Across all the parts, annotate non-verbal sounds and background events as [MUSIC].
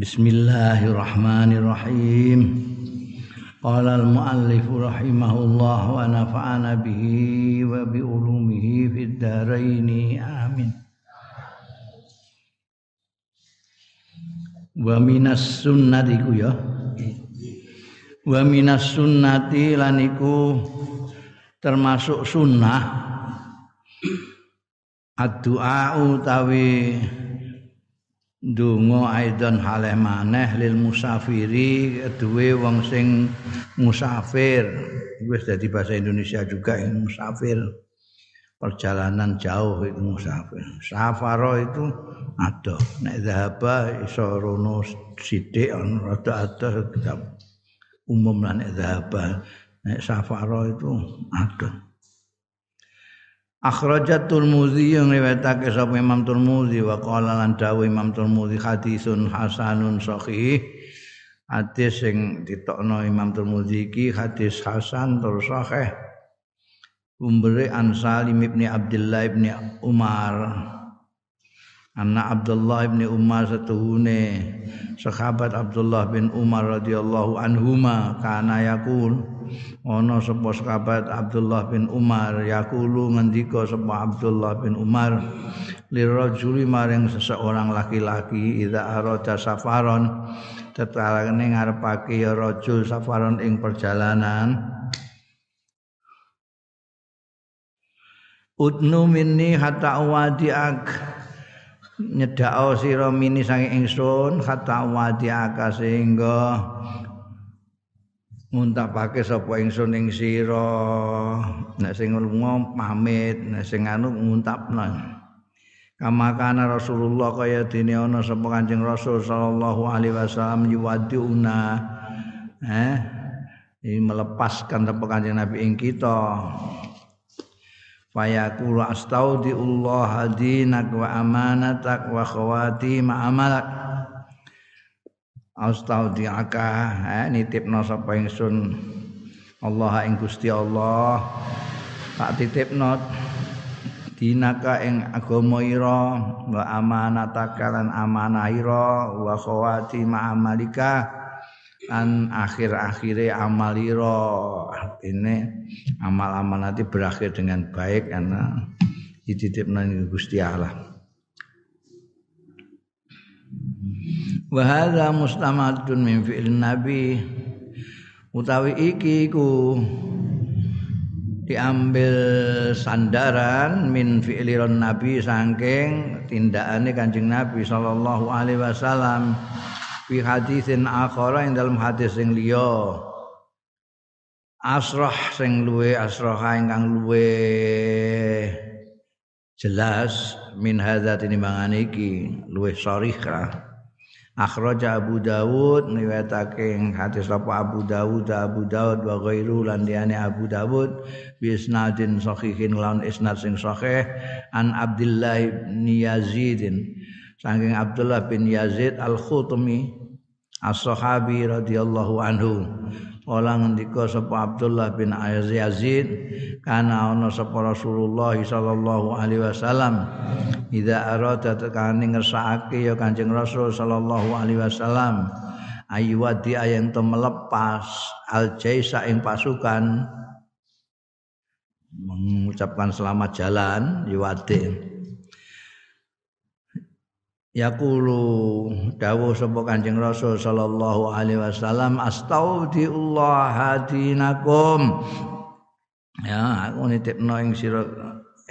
Bismillahirrahmanirrahim. Qala al-muallif rahimahullah wa nafa'ana bihi wa bi ulumihi fid dharain. Amin. Wa minas sunnati ku ya. Wa minas sunnati lan iku termasuk sunnah ad-du'a utawi Dungo aidon haleh maneh lil musafiri duwe wong sing musafir. Wis dadi bahasa Indonesia juga ini musafir. Perjalanan jauh itu musafir. Safaro itu ada. Nek zahaba iso rono sithik rada ada umum lah nek zahaba nek safaro itu ada Akhrajat Tirmidzi yang riwayatake sapa Imam Tirmidzi wa qala lan dawuh Imam Tirmidzi hadisun hasanun sahih. Hadis sing ditokno Imam Tirmidzi iki hadis hasan tur sahih. Umbere an Salim ibn Abdullah ibn Umar. Anak Abdullah bin Umar satuhune sahabat Abdullah bin Umar radhiyallahu anhuma kana yaqul ana sapa sahabat Abdullah bin Umar yaqulu ngendika sapa Abdullah bin Umar lirajuli maring seseorang laki-laki idza arada safaron tetalane ngarepake ya rajul safaron ing perjalanan. Udnu minni hatta wadi'ak nyedhao sira mini saking ingsun kata wadiaka sehingga nguntapake sapa ingsun ing sira. Nek sing lunga pamit nek sing anu nguntapna kama kana Rasulullah kaya dene ana sapa Kanjeng Rasul sallallahu alaihi wasallam yuwaddiuna. Eh ini melepaskan sapa Kanjeng Nabi ing kita. Fayaqulu astaudiullah dinak wa amanatak wa khawati ma amalak astaudiaka eh, nitipno sapa ingsun? Allah ing Gusti Allah. Tak titipno dinaka ing agama ira wa amanataka lan amanah ira wa khawati ma amalika an akhir-akhire amaliro ini amal-amal nanti berakhir dengan baik karena dititipna Gusti Allah wa hadza mustamadun min fi'l nabi. Utawi iki ku diambil sandaran min fi'liron nabi saking tindakane Kanjeng Nabi sallallahu alaihi wasallam. Fi hadisin akhara ing dalam hadis sing liya. Asrah sing luwe asrah ingkang luwe jelas min hadza tinimbang iki luwe sharihah akhraja Abu Dawud riwayatake ing hadis apa Abu Dawud Abu Dawud wa ghairu lan liyane Abu Dawud bi isnadin sahihin lawan isnad sing sahih an Abdullah bin Yazid saking Abdullah bin Yazid Al-Khutmi As-Sahabi radhiyallahu anhu. Kala ngendika sapa Abdullah bin Yazid kana ana sapa Rasulullah sallallahu alaihi wasallam idza arada tekane ngersakake ya Kanjeng Rasul sallallahu alaihi wasallam ayyuwadi ayang to melepas al-jaisa ing pasukan. Mengucapkan selamat jalan yuwadi Yaqulu dawuh sapa Kanjeng Rasul sallallahu alaihi wasallam astaudiullah hadinakum ya aku nitipno ing sira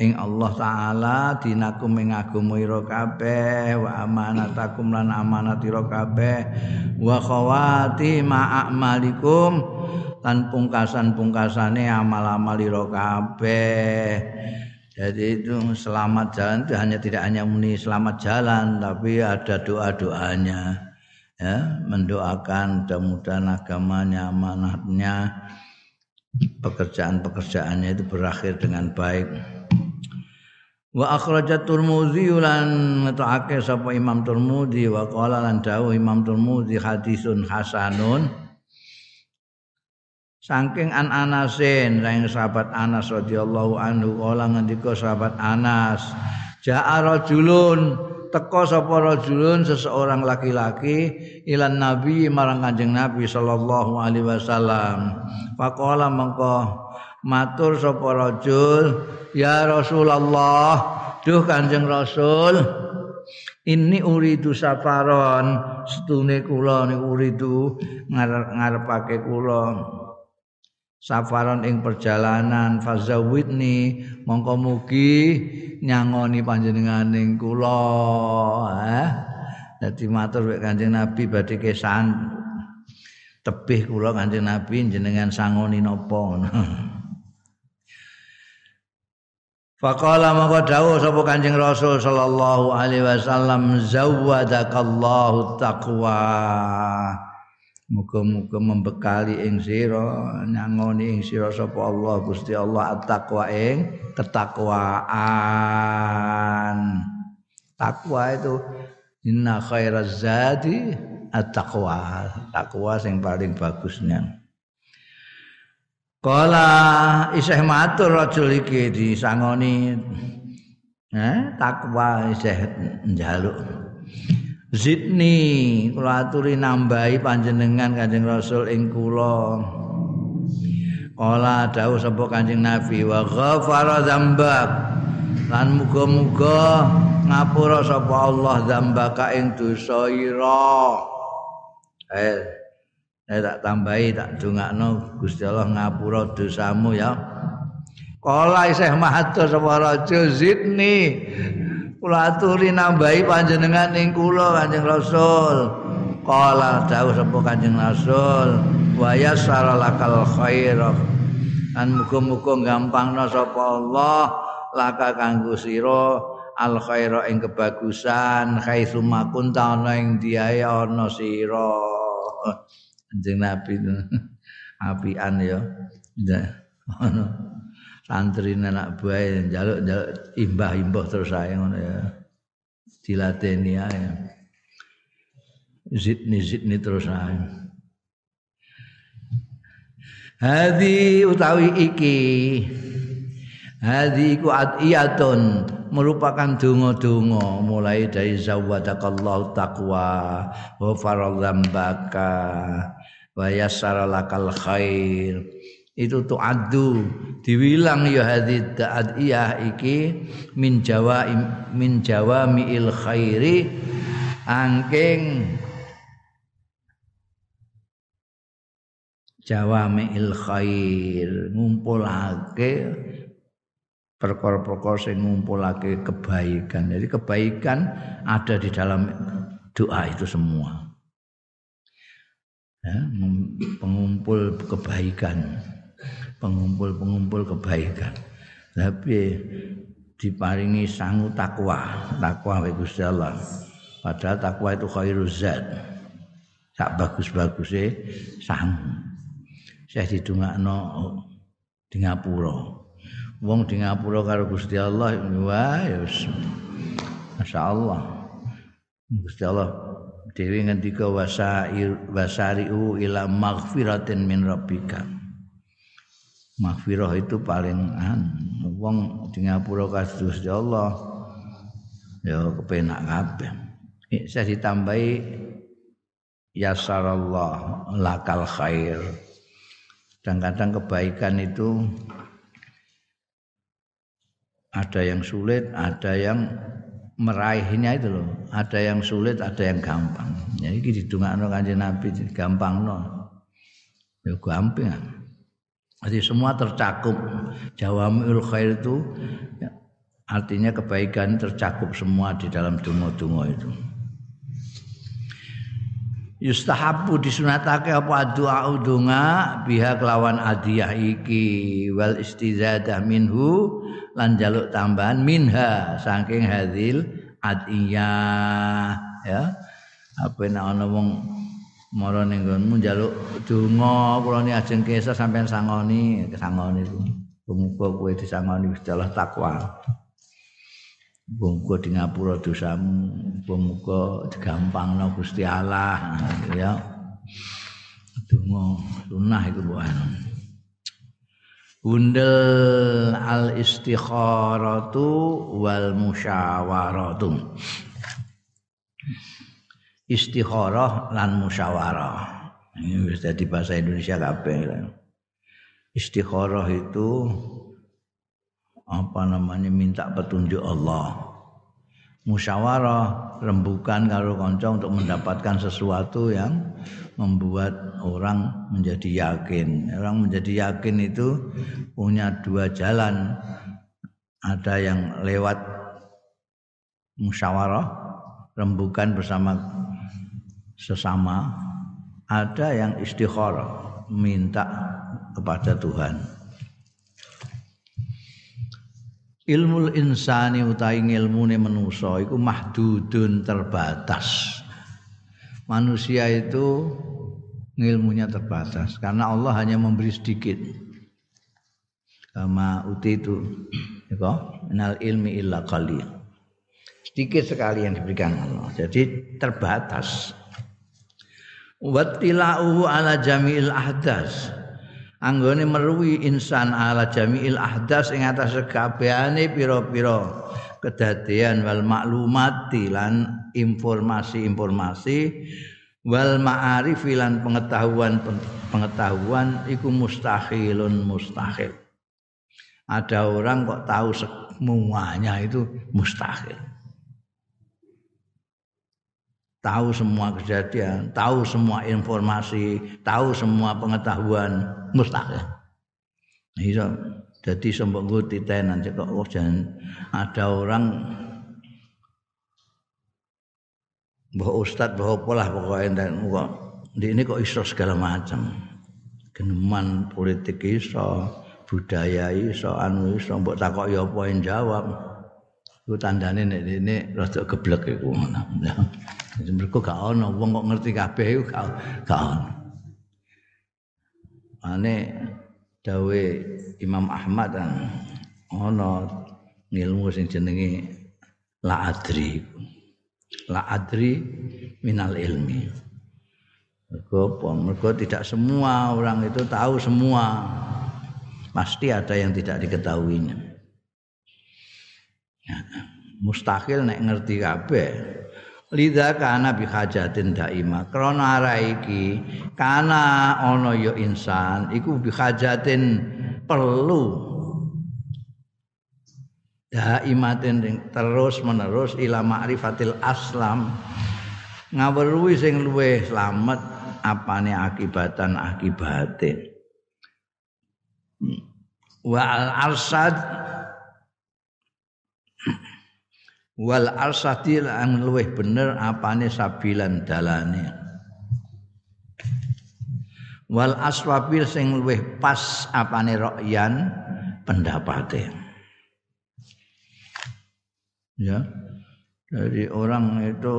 ing Allah taala dinakum ing agama ira kabeh wa amanatakum lan amanat ira kabeh wa khawati ma'amalikum lan pungkasan-pungkasane amal-amal ira kabeh Jadi itu selamat jalan itu hanya tidak hanya muni selamat jalan tapi ada doa-doanya ya mendoakan mudah-mudahan agamanya amanatnya pekerjaan-pekerjaannya itu berakhir dengan baik. Wa akhrajat Tirmidzi lan ngetokake sapa Imam Tirmidzi wa qala lan dawuh Imam Tirmidzi hadisun hasanun Saking an Anasin saking sahabat Anas radhiyallahu anhu kala ngendika sahabat Anas ja'a rajulun teko sapa rajulun seseorang laki-laki ilan nabi marang kanjeng nabi sallallahu alaihi wasallam. Faqala mengko matur sapa rajul ya rasulullah duh kanjeng rasul ini uridu safaron setune kula niku uridu ngarepake kula safaron ing perjalanan fazawidni mongko mugi nyangoni panjenenganing kula eh. Dadi matur wek Kanjeng Nabi badhe kesan tebih kula Kanjeng Nabi jenengan sangoni napa. [LAUGHS] Faqala maka dawuh sapa Kanjeng Rasul sallallahu alaihi wasallam zawwadakallahu taqwa Muga-muga membekali ing sira nyangoni ing sira sapa Allah Gusti Allah at-taqwa ing ketakwaan. Takwa itu inna khairaz zadi at-taqwa. Takwa sing paling bagusnya. Kala isih matur rajul iki disangoni eh takwa isih njaluk Zidni kula aturi nambahi panjenengan Kanjeng Rasul ing kula. Kala dawuh sapa Kanjeng Nabi wa ghafara dzambak. Lan muga-muga ngapura sapa Allah dzambaka ing dosa ira. Eh, eh tak tambahi tak dongakno Gusti Allah ngapura dosamu ya. Kala isih matur sapa raja zidni kula aturi nambahi panjenengan ing kula Kanjeng Rasul. Qala dawuh sapa Kanjeng Rasul, wa yassara lakal khair. Lan muga-muga gampangna sapa Allah laka kanggo sira al khaira ing kebagusan khaitsu makunta ana ing diae ana sira. Kanjeng Nabi [LAUGHS] apian ya. Ono santri anak buah jaluk jaluk imbah imbah terus saya ngono ya. Dilateni ae. Zidni zidni terus saya Hadi utawi iki Hadi ku adiyatun merupakan donga-donga mulai dari zawadakallahu taqwa wa faradzambaka wa yassara lakal khair itu tu'addu diwilang ya hadid adiyah iki min jawa min jawamiil khairi angking jawamiil khair ngumpulake perkara-perkara sing ngumpulake kebaikan. Jadi kebaikan ada di dalam doa itu semua. Ya, pengumpul kebaikan pengumpul-pengumpul kebaikan. Tapi diparingi sangu takwa, takwa wa Gusti Allah. Padahal takwa itu khairuz zat. Tak bagus-bagusnya sangu. Saya didungakno di Ngapura. Wong di Ngapura karo Gusti Allah wah ya Masya Allah. Gusti Allah dewi ngendika wasair wasariu ila maghfiratin min rabbika Maghfirah itu paling an wong di ngapura kados ya Allah ya kepenak kabeh. Saya ditambahi yasarallah lakal khair. Kadang-kadang kebaikan itu ada yang sulit, ada yang meraihnya itu loh. Ada yang sulit, ada yang gampang. Jadi ya, didongakno Kanjeng Nabi gampang no. Ya gampang. Jadi semua tercakup. Jawamiul khair itu ya, artinya kebaikan tercakup semua di dalam dungo-dungo itu. Yustahabu disunatake apa doa udunga biha kelawan adiyah iki wal istizadah minhu lan jaluk tambahan minha saking hadil adiyah ya apa nek ana wong mara ning nggonmu njaluk donga kula ni ajeng kesa sampean sangoni sangoni iku muga kowe disangoni Gusti Allah takwa. Muga di ngapura dosamu muga digampangno Gusti Allah. Ya. Donga sunah iku bukan Bundel al istikharatu wal musyawaratu istikharah lan musyawarah. Ini wis dadi bahasa Indonesia kabeh istikharah itu apa namanya minta petunjuk Allah. Musyawarah rembukan kalau kanca untuk mendapatkan sesuatu yang membuat orang menjadi yakin. Orang menjadi yakin itu punya dua jalan. Ada yang lewat musyawarah rembukan bersama sesama ada yang istikharah minta kepada Tuhan ilmu insani utawi ilmune manusa iku mahdudun terbatas. Manusia itu ilmunya terbatas karena Allah hanya memberi sedikit. Kama uti itu minal ilmi illa qalil. Sedikit sekali yang diberikan Allah. Jadi terbatas. Wattila'uhu ala jami'il ahdas. Anggone meruwi insan ala jami'il ahdas ing atas kabehane pira-pira kedadian wal maklumati lan informasi-informasi wal ma'arif lan pengetahuan pengetahuan iku mustahilun mustahil. Ada orang kok tahu semuanya itu mustahil tahu semua kejadian, tahu semua informasi, tahu semua pengetahuan. Mustahil. Iso jadi sembok gue titenan kok. Oh, jangan ada orang bahwa ustad bahwa pola pokoknya dan kok di ini kok iso segala macam. Geneman politik iso budaya iso anu iso mbok takok ya apa jawab itu tandane nek ini rada geblek iku. Ngono mereka gak ono. Wong kok ngerti kabeh iku gak gak ono. Ane dawe Imam Ahmad dan ono ilmu sing jenenge la adri. La adri minal ilmi. Mereka mereka tidak semua orang itu tahu semua. Pasti ada yang tidak diketahuinya mustahil nek ngerti kabeh. Lidha kana bi hajatin daima. Krana ara iki kana ana ya insan iku bi hajatin perlu. Daimatin terus menerus ila ma'rifatil aslam. Ngaweruhi sing luweh slamet apane akibatan akibate. Wa al arsad wal arsati lan luweh bener apane sabilan dalane. Wal aswabil sing luweh pas apane rokyan pendapate. Ya jadi orang itu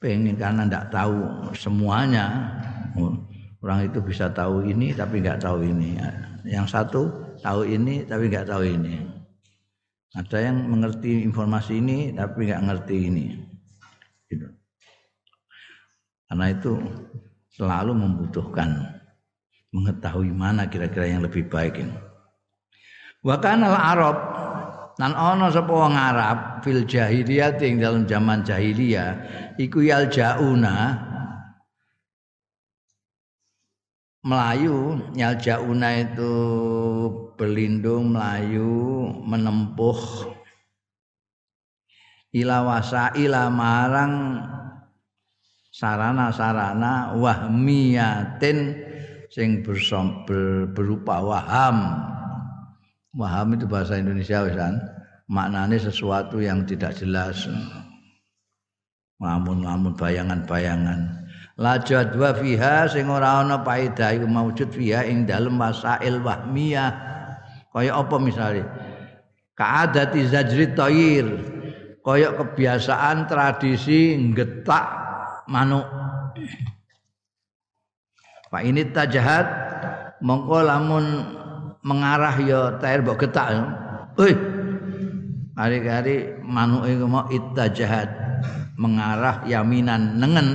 pengen karena tidak tahu semuanya. Orang itu bisa tahu ini tapi nggak tahu ini. Yang satu tahu ini tapi nggak tahu ini ada yang mengerti informasi ini tapi nggak ngerti ini. Gitu. Karena itu selalu membutuhkan mengetahui mana kira-kira yang lebih baik ini. Wa kana Arab nan ana sapa wong Arab fil jahiliyah ing dalam zaman jahiliyah iku yal jauna Melayu jauna itu berlindung Melayu menempuh ila ila marang sarana-sarana wahmiyatin sing ber, berupa waham. Waham itu bahasa Indonesia wisan. Maknanya sesuatu yang tidak jelas. Ngamun-ngamun bayangan-bayangan la jadwa fiha sing ora ana paedah iku maujud fiha ing dalem masail wahmiyah kaya apa misalnya? Kaadati zajri tayir. Kaya kebiasaan tradisi ngetak manuk. Pak ini tajahat mongko lamun mengarah ya tair mbok getak ya. Hei. Hari-hari manuk iku mau ittajahat mengarah yaminan nengen.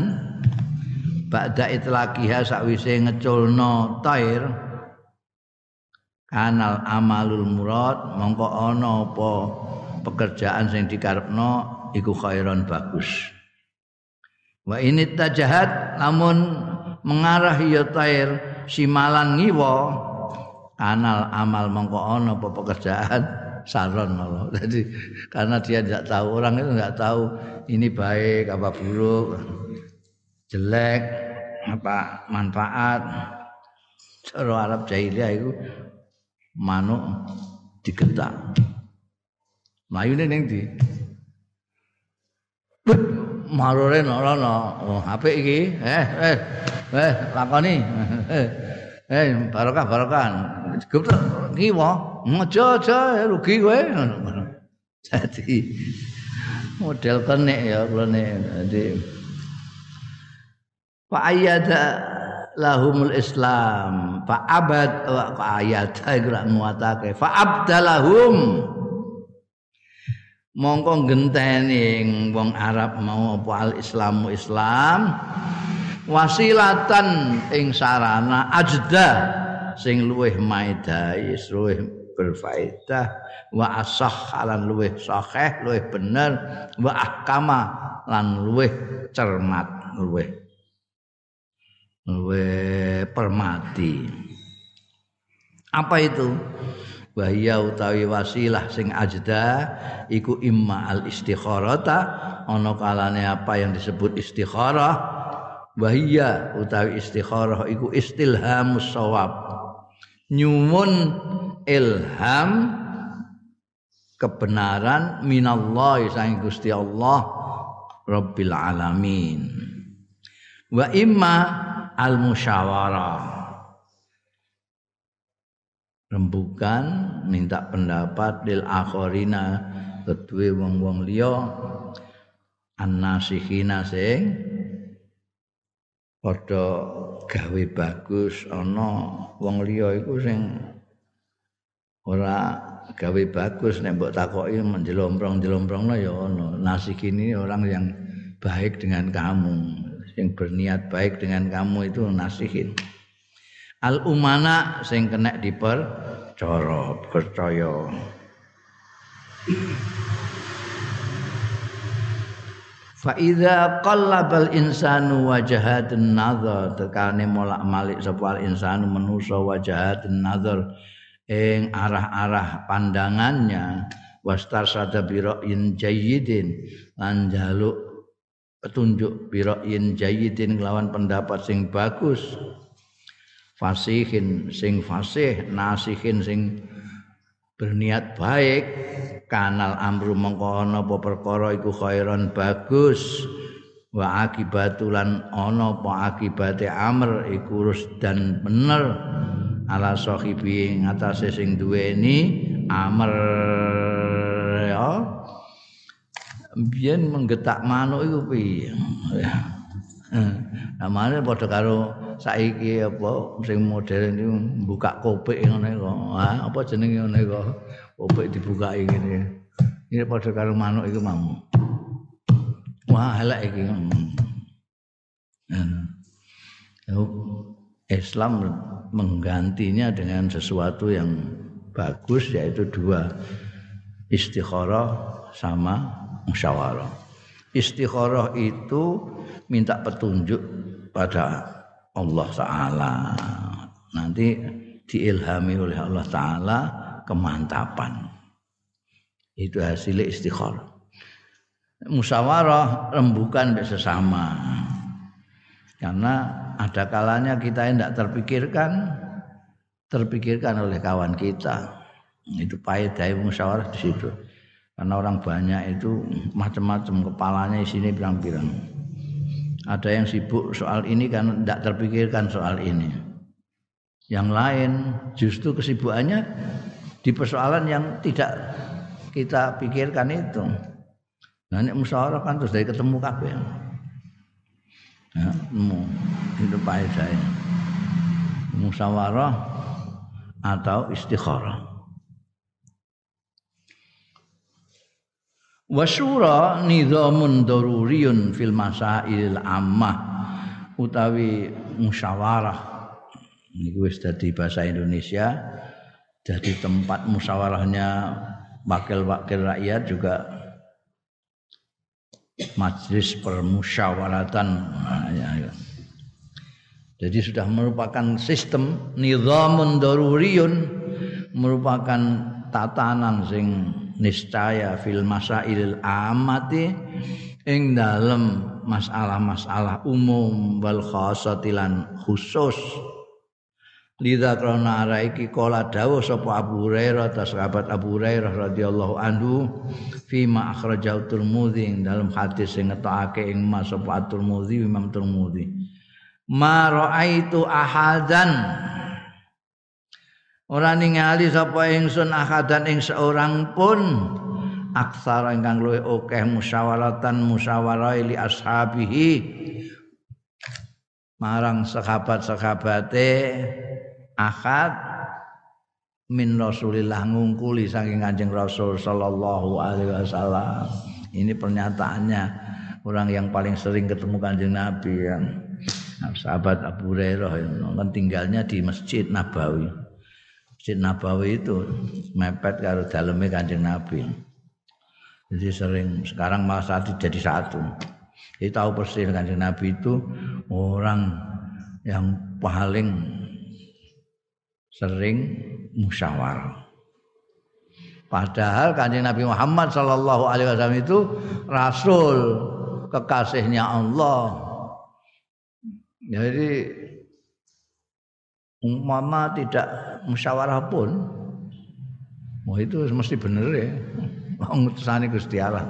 Ba'da itlaqiha sakwise ngeculno tair kanal amalul murad mongko ana apa pekerjaan sing dikarepno iku khairon bagus wa ini tajahat namun mengarah ya tair simalan ngiwa kanal amal mongko ana apa pekerjaan [LAUGHS] saron Allah. Jadi karena dia tidak tahu orang itu tidak tahu ini baik apa buruk, jelek apa manfaat. Cara Arab jahiliyah itu manuk digetak. Mayune ning ndi? Marore rono. Oh, apik iki. Eh, eh. Eh, lakoni. [LAUGHS] Eh, barokah barokah. Geblek kiwa. Aja aja rugi kowe. [LAUGHS] Jadi model kenek ya kula Jadi Fa ayyada lahumul Islam. Fa abad wa ayat. [LAUGHS] Lak muatake fa abdalahum. Mongko genteni wong Arab mau apa al Islamu Islam. Wasilatan ing sarana ajda sing luweh maidai luweh berfaedah. Wa asah lan luweh sahih luweh bener. Wa ahkama lan luweh cermat luweh luweh permati apa itu? Bahaya utawi wasilah sing ajda iku imma al istikharata ana kalane apa yang disebut istikharah. Bahaya utawi istikharah iku istilhamus sawab nyumun ilham kebenaran minallah sang Gusti Allah Rabbil alamin. Wa imma al musyawarah rembukan minta pendapat lil akhirina kedue wong-wong liya annasihina sing padha gawe bagus ana wong liya iku sing ora gawe bagus nek mbok takoki menjelomprong-jelomprongno ya ana. Nasihini orang yang baik dengan kamu yang berniat baik dengan kamu itu nasihin. Al umana sing kena dipercaya percaya. Fa idza qallabal insanu wajahatun nazar tekane molak malik sapa insanu manusa wajahatun nazar ing arah-arah pandangannya wastar sada biroin jayyidin lan jaluk petunjuk biroin jayyidin lawan pendapat sing bagus. Fasihin sing fasih nasihin sing berniat baik. Kanal amru mengko ana apa perkara iku khairon bagus. Wa akibatulan ana apa akibate amr iku dan bener. Ala sahibi ngatasé sing duweni amr ya biyen menggetak manuk iku piye namanya padha karo saiki apa sing modern itu buka kopek ngene kok. Apa jenenge ngene kok. Kopek dibukai ngene. Ini padha karo manuk iku mau. Wah, elek iki. Hmm. Islam menggantinya dengan sesuatu yang bagus yaitu dua istikharah sama musyawarah. Istikharah itu minta petunjuk pada Allah Ta'ala. Nanti diilhami oleh Allah Ta'ala kemantapan. Itu hasil istikharah. Musyawarah rembukan sesama. Karena ada kalanya kita yang tidak terpikirkan terpikirkan oleh kawan kita. Itu dari musyawarah di situ karena orang banyak itu macam-macam kepalanya isinya pirang-pirang ada yang sibuk soal ini kan tidak terpikirkan soal ini. Yang lain justru kesibukannya di persoalan yang tidak kita pikirkan itu. Nah, ini musyawarah kan terus dari ketemu kabeh. Ya, mau itu saya. Musyawarah atau istikharah. Wasyura nizamun daruriyun fil masail ammah. Utawi musyawarah. Niku wis dadi bahasa Indonesia jadi tempat musyawarahnya wakil-wakil rakyat juga majlis permusyawaratan. Nah, ya, ya. jadi sudah merupakan sistem nizamun daruriyun merupakan tatanan sing niscaya fil masailil amati ing dalem masalah-masalah umum wal khasatilan khusus. Lidha krona ara iki kala dawuh Abu Hurairah ta sahabat Abu Hurairah radhiyallahu anhu fi ma akhrajahu Tirmidzi dalam hadis sing ngetokake ing Mas sapa Tirmidzi Imam Tirmidzi ma raaitu ahadan ora ningali sapa ingsun ahadan ing seorang pun aksara ingkang luwih akeh musyawaratan musyawarah li ashabihi marang sahabat-sahabate akad min Rasulillah ngungkuli saking Kanjeng Rasul sallallahu alaihi wasallam. Ini pernyataannya orang yang paling sering ketemu Kanjeng Nabi yang sahabat Abu Hurairah kan tinggalnya di Masjid Nabawi. Masjid Nabawi itu mepet karo daleme Kanjeng Nabi. Jadi sering sekarang malah saat jadi satu. Jadi tahu persis Kanjeng Nabi itu orang yang paling sering musyawarah. Padahal kanjeng Nabi Muhammad Sallallahu Alaihi Wasallam itu Rasul kekasihnya Allah. Jadi umpama tidak musyawarah pun, oh itu mesti benar ya. Ngutusane Gusti Allah.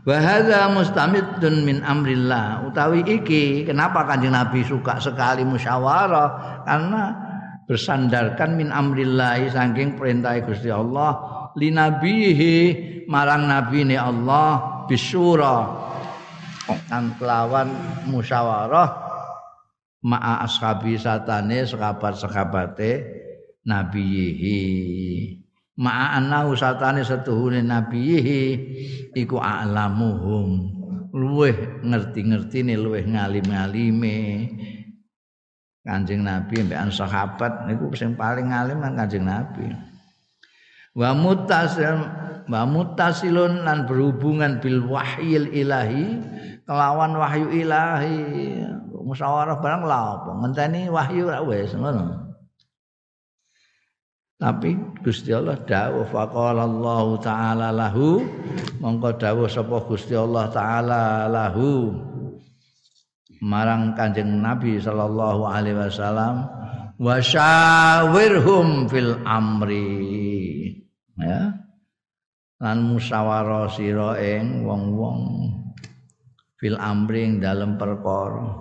wa hadza mustamidun min amrillah. Utawi iki kenapa kanjeng nabi suka sekali musyawarah? Karena bersandarkan min amrillah saking perintah Gusti Allah. Linabihi marang nabine Allah bisyura kan kelawan musyawarah ma'a ashabi satane sekabat-sekabate nabiyihi ma'a annahu satane setuhune nabihi iku a'lamuhum. Luweh ngerti-ngertine luweh ngalim-ngalime. Kanjeng Nabi mbek sahabat niku sing paling alim kan Kanjeng Nabi. Wa mutasil wa mutasilun lan berhubungan bil wahyil ilahi kelawan wahyu ilahi. Musyawarah barang lha apa? Ngenteni wahyu ra wis ngono. Tapi Gusti Allah dawuh faqala Allah taala lahu mongko dawuh sapa Gusti Allah taala lahu marang Kanjeng Nabi sallallahu alaihi wasallam wasyawirhum fil amri ya lan musyawarah sira ing wong-wong fil amri ing dalem perkara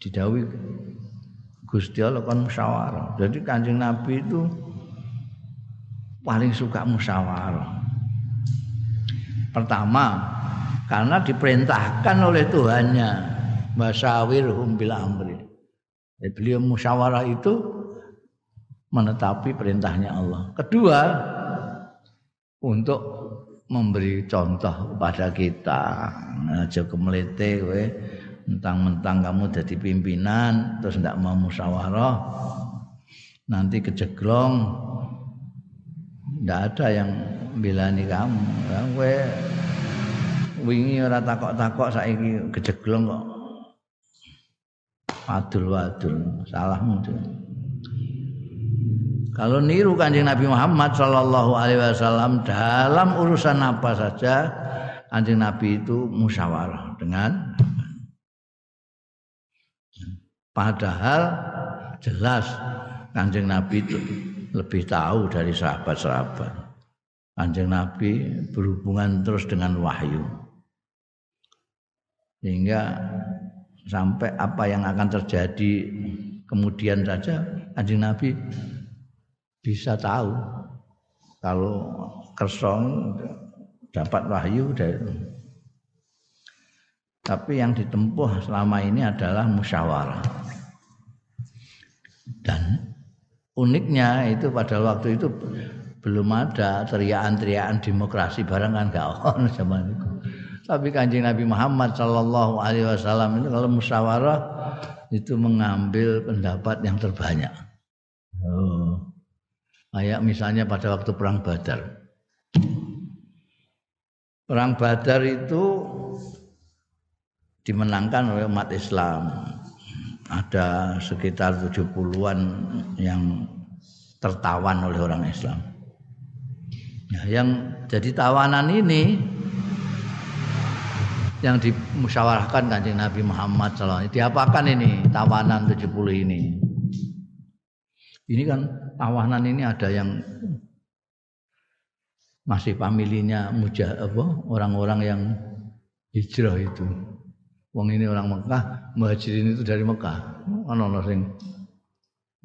didhawuhi Gusti Allah kan musyawarah. Jadi Kanjeng Nabi itu paling suka musyawarah. Pertama, karena diperintahkan oleh Tuhannya masyawirhum bil amri. Jadi beliau musyawarah itu menetapi perintahnya Allah. Kedua, untuk memberi contoh kepada kita. Aja kemelete kowe mentang-mentang kamu jadi pimpinan terus tidak mau musyawarah nanti kejeglong tidak ada yang bilani kamu gue wingi ora takok-takok saiki kejeglong kok wadul-wadul salahmu tuh. Kalau niru kanjeng Nabi Muhammad Shallallahu Alaihi Wasallam dalam urusan apa saja, kanjeng Nabi itu musyawarah dengan Padahal jelas Kanjeng Nabi itu lebih tahu dari sahabat-sahabat. Kanjeng Nabi berhubungan terus dengan wahyu. Sehingga sampai apa yang akan terjadi kemudian saja Kanjeng Nabi bisa tahu kalau kersong dapat wahyu dari tapi yang ditempuh selama ini adalah musyawarah dan uniknya itu pada waktu itu belum ada teriakan-teriakan demokrasi barang kan gak on [LAUGHS] zaman itu. Tapi kanjeng Nabi Muhammad Shallallahu Alaihi Wasallam itu kalau musyawarah itu mengambil pendapat yang terbanyak. Oh. Kayak misalnya pada waktu perang Badar. Perang Badar itu dimenangkan oleh umat Islam. Ada sekitar 70-an yang tertawan oleh orang Islam. Nah, yang jadi tawanan ini yang dimusyawarahkan kanjeng Nabi Muhammad SAW. Diapakan ini tawanan 70 ini? Ini kan tawanan ini ada yang masih familinya mujah apa orang-orang yang hijrah itu. Wong ini orang Mekah, muhajirin itu dari Mekah. Ono sing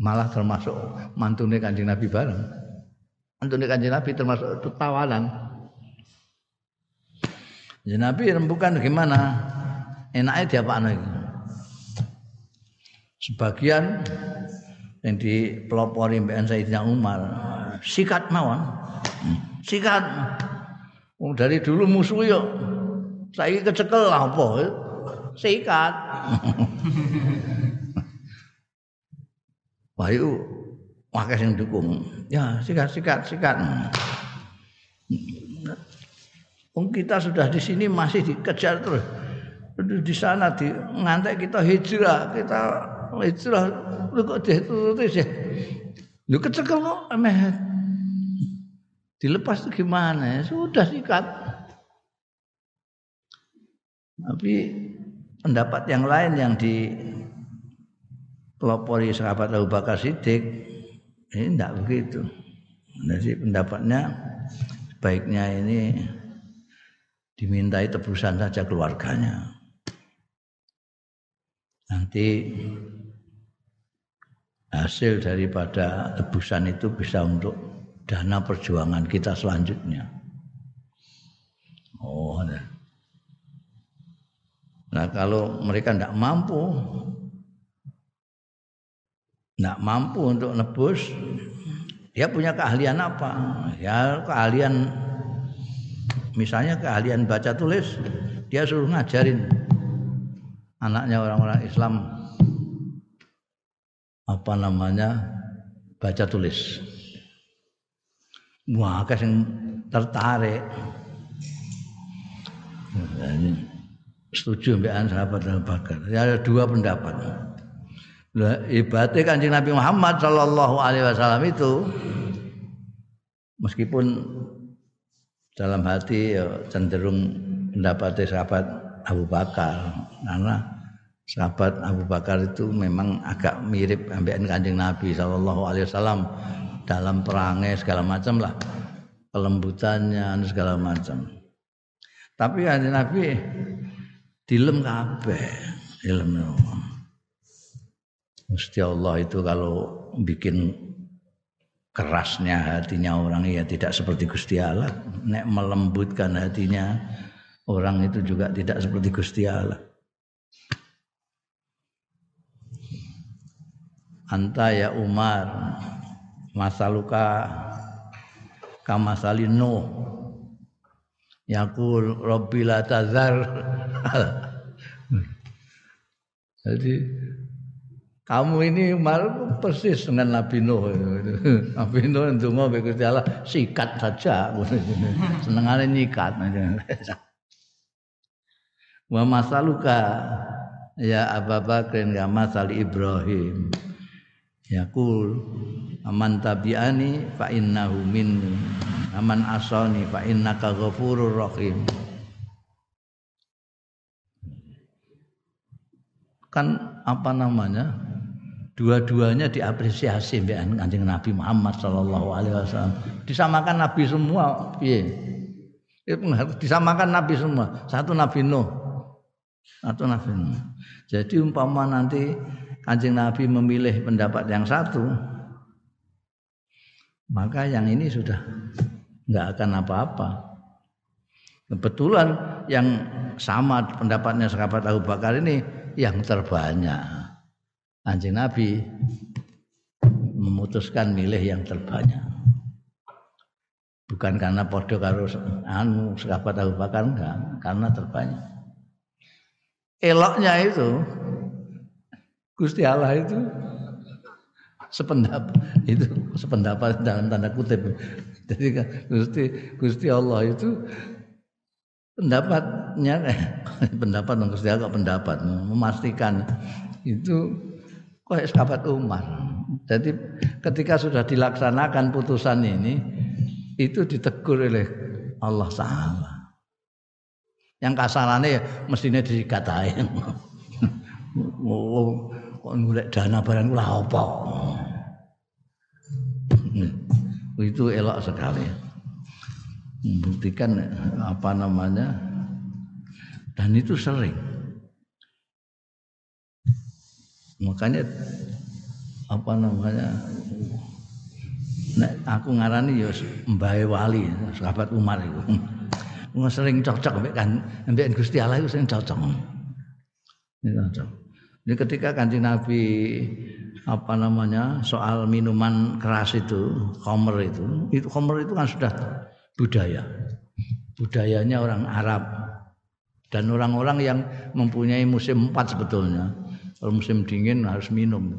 malah termasuk mantune Kanjeng Nabi bareng. Mantune Kanjeng Nabi termasuk itu tawanan. Ya Nabi rembukan gimana? Enaknya dia apa lagi? Sebagian yang dipelopori Mbak Sayyidina Umar. Sikat mawon. Sikat. Oh, dari dulu musuh yo saya kecekel apa? Sikat. [LAUGHS] Wah itu yang dukung. Ya sikat sikat sikat. Oh, kita sudah di sini masih dikejar terus. Di sana di ngantek kita hijrah, kita hijrah lu kok dituruti sih. Lu kecekel kok emeh. Dilepas itu gimana? Sudah sikat. Tapi pendapat yang lain yang di pelopori sahabat Abu Bakar Siddiq ini tidak begitu. Jadi pendapatnya sebaiknya ini dimintai tebusan saja keluarganya. Nanti hasil daripada tebusan itu bisa untuk dana perjuangan kita selanjutnya. Oh. Nah kalau mereka tidak mampu, tidak mampu untuk nebus, dia punya keahlian apa? Ya keahlian misalnya keahlian baca tulis dia suruh ngajarin anaknya orang-orang Islam apa namanya baca tulis. Wah yang tertarik. Setuju mbak sahabat Abu Bakar. Ya, ada dua pendapat. Ibadah kanjeng Nabi Muhammad Shallallahu Alaihi Wasallam itu meskipun dalam hati ya, cenderung mendapati sahabat Abu Bakar karena sahabat Abu Bakar itu memang agak mirip ambekan kanjeng Nabi Shallallahu Alaihi Wasallam dalam perangnya segala macam lah kelembutannya segala macam. Tapi kanjeng Nabi dilem kabeh ilmu Gusti Allah itu kalau bikin kerasnya hatinya orang ya tidak seperti Gusti Allah. Nek melembutkan hatinya orang itu juga tidak seperti Gusti Allah anta ya Umar masaluka kama salino yakul rabbi la tazar [LAUGHS] jadi kamu ini malu persis dengan Nabi Nuh. [LAUGHS] Nabi Nuh ndonga mbek Gusti Allah sikat saja. [LAUGHS] Senengane nyikat. Wa masaluka ya Abu ya masal Ibrahim. Yaqul aman tabi'ani fa innahu minni. Aman asani fa innaka ghafurur rahim. Kan apa namanya? dua-duanya diapresiasi mbek Kanjeng Nabi Muhammad sallallahu alaihi wasallam. Disamakan nabi semua piye? Disamakan nabi semua. Satu Nabi Nuh. Satu Nabi Nuh. Jadi umpama nanti Kanjeng Nabi memilih pendapat yang satu, maka yang ini sudah nggak akan apa-apa. Kebetulan yang sama pendapatnya sahabat Abu Bakar ini yang terbanyak. Anjing Nabi memutuskan milih yang terbanyak. Bukan karena podo karo anu sahabat Abu Bakar enggak, karena terbanyak. Eloknya itu Gusti Allah itu sependapat itu sependapat dalam tanda kutip. Jadi kan Gusti Gusti Allah itu pendapatnya [LAUGHS] pendapat dong Gusti Allah pendapat memastikan itu kok sahabat Umar. Jadi ketika sudah dilaksanakan putusan ini itu ditegur oleh Allah Taala. Yang kasarannya ya mestinya dikatain. [LAUGHS] kok ngulek dana barang kula apa? itu elok sekali. Membuktikan apa namanya dan itu sering makanya apa namanya Nek aku ngarani ya Mbae Wali, sahabat Umar itu. Sering cocok mbek kan mbek Gusti Allah itu sering cocok. Cocok. Jadi ketika kanjeng Nabi apa namanya soal minuman keras itu, khamr itu, itu khamr itu kan sudah budaya. Budayanya orang Arab dan orang-orang yang mempunyai musim empat sebetulnya. Kalau musim dingin harus minum.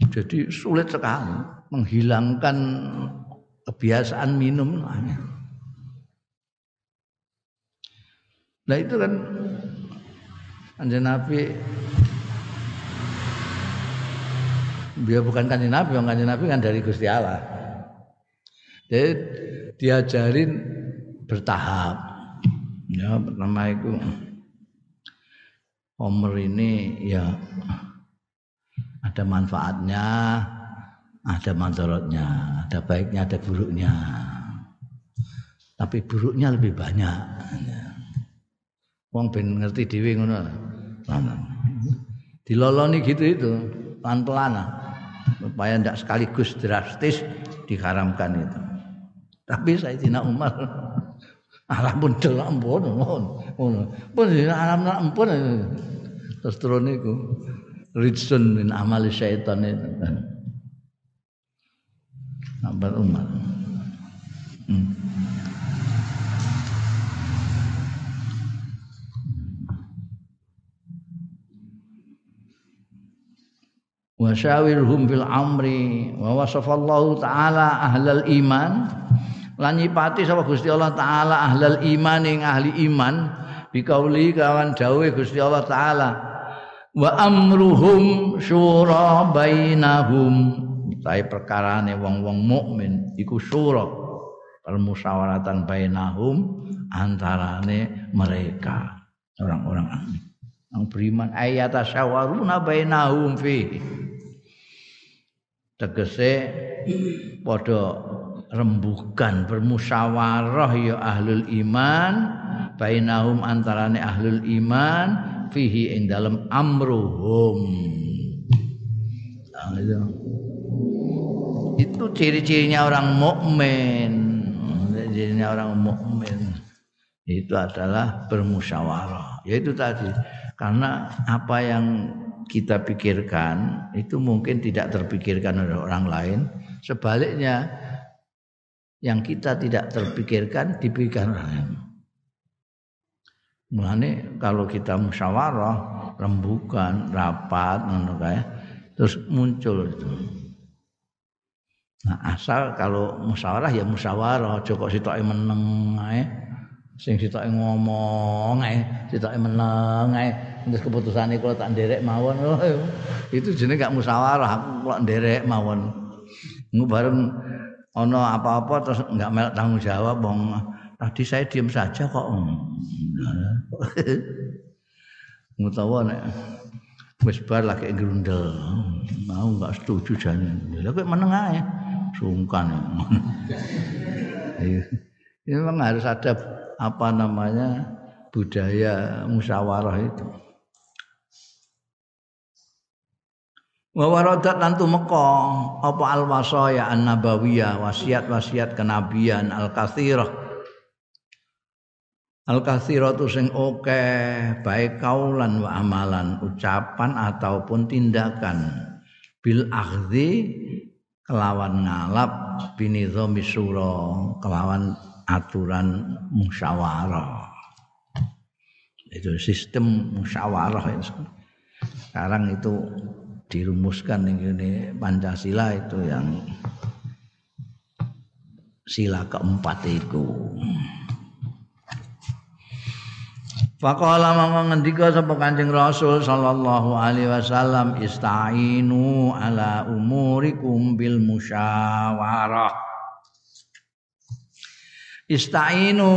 Jadi sulit sekali menghilangkan kebiasaan minum. Nah itu kan Kanjeng Nabi dia bukan kanjeng Nabi, yang kanjeng Nabi kan dari Gusti Allah. Jadi diajarin bertahap. Ya pertama itu Homer ini ya ada manfaatnya, ada manfaatnya, ada baiknya, ada buruknya. Tapi buruknya lebih banyak. Wong ben ngerti dhewe ngono. Diloloni gitu itu, pelan-pelan supaya tidak sekaligus drastis diharamkan itu. Tapi Sayyidina Umar alam pun delok ampun ngono. Pun alam ampun terus turun niku ridsun min amal syaitan itu. Sahabat Umar. Hmm. Wa syawirhum fil amri. Wa wasafallahu taala ahlal iman. Lan nyipati sapa Gusti Allah taala ahlal iman ing ahli iman. Bikauli kawan dawuh Gusti Allah taala. Wa amruhum syura bainahum. Tapi perkarane wong-wong mukmin iku syura. Permusyawaratan bainahum antarane mereka. Orang-orang yang beriman ayat syawaruna bainahum fi tegese padha rembukan bermusyawarah ya ahlul iman bainahum antarane ahlul iman fihi ing dalam amruhum. Nah, itu. itu ciri-cirinya orang mukmin. Cirinya orang mukmin. Itu adalah bermusyawarah. Yaitu tadi. Karena apa yang kita pikirkan itu mungkin tidak terpikirkan oleh orang lain sebaliknya yang kita tidak terpikirkan dipikirkan Mulane kalau kita musyawarah, rembukan, rapat kae, terus muncul itu. Nah, asal kalau musyawarah ya musyawarah, aja kok sitoke meneng ae. Sing sitoke ngomong ae, sitoke meneng. Terus keputusane kalau tak nderek mawon, oh, itu jenenge gak musyawarah, aku kok nderek mawon. Bareng ono apa-apa terus melak tanggung jawab bong tadi saya diam saja kok. [LAUGHS] Ngutawa nek wis bar lagi grundel mau enggak setuju jane. Lha kok meneng ae? Sungkan. Ini memang harus ada apa namanya budaya musyawarah itu wa waradat lan tumeka apa al wasaya an nabawiyah wasiat-wasiat kenabian al katsirah al katsiratu sing oke baik kaulan wa amalan ucapan ataupun tindakan. Bil akhdhi kelawan ngalap binidhami sura kelawan aturan musyawarah. Itu sistem musyawarah itu sekarang itu dirumuskan ini Pancasila itu yang sila keempat itu. Faqala mama ngendika sapa Kanjeng Rasul sallallahu alaihi wasallam istainu ala umurikum bil musyawarah. Istainu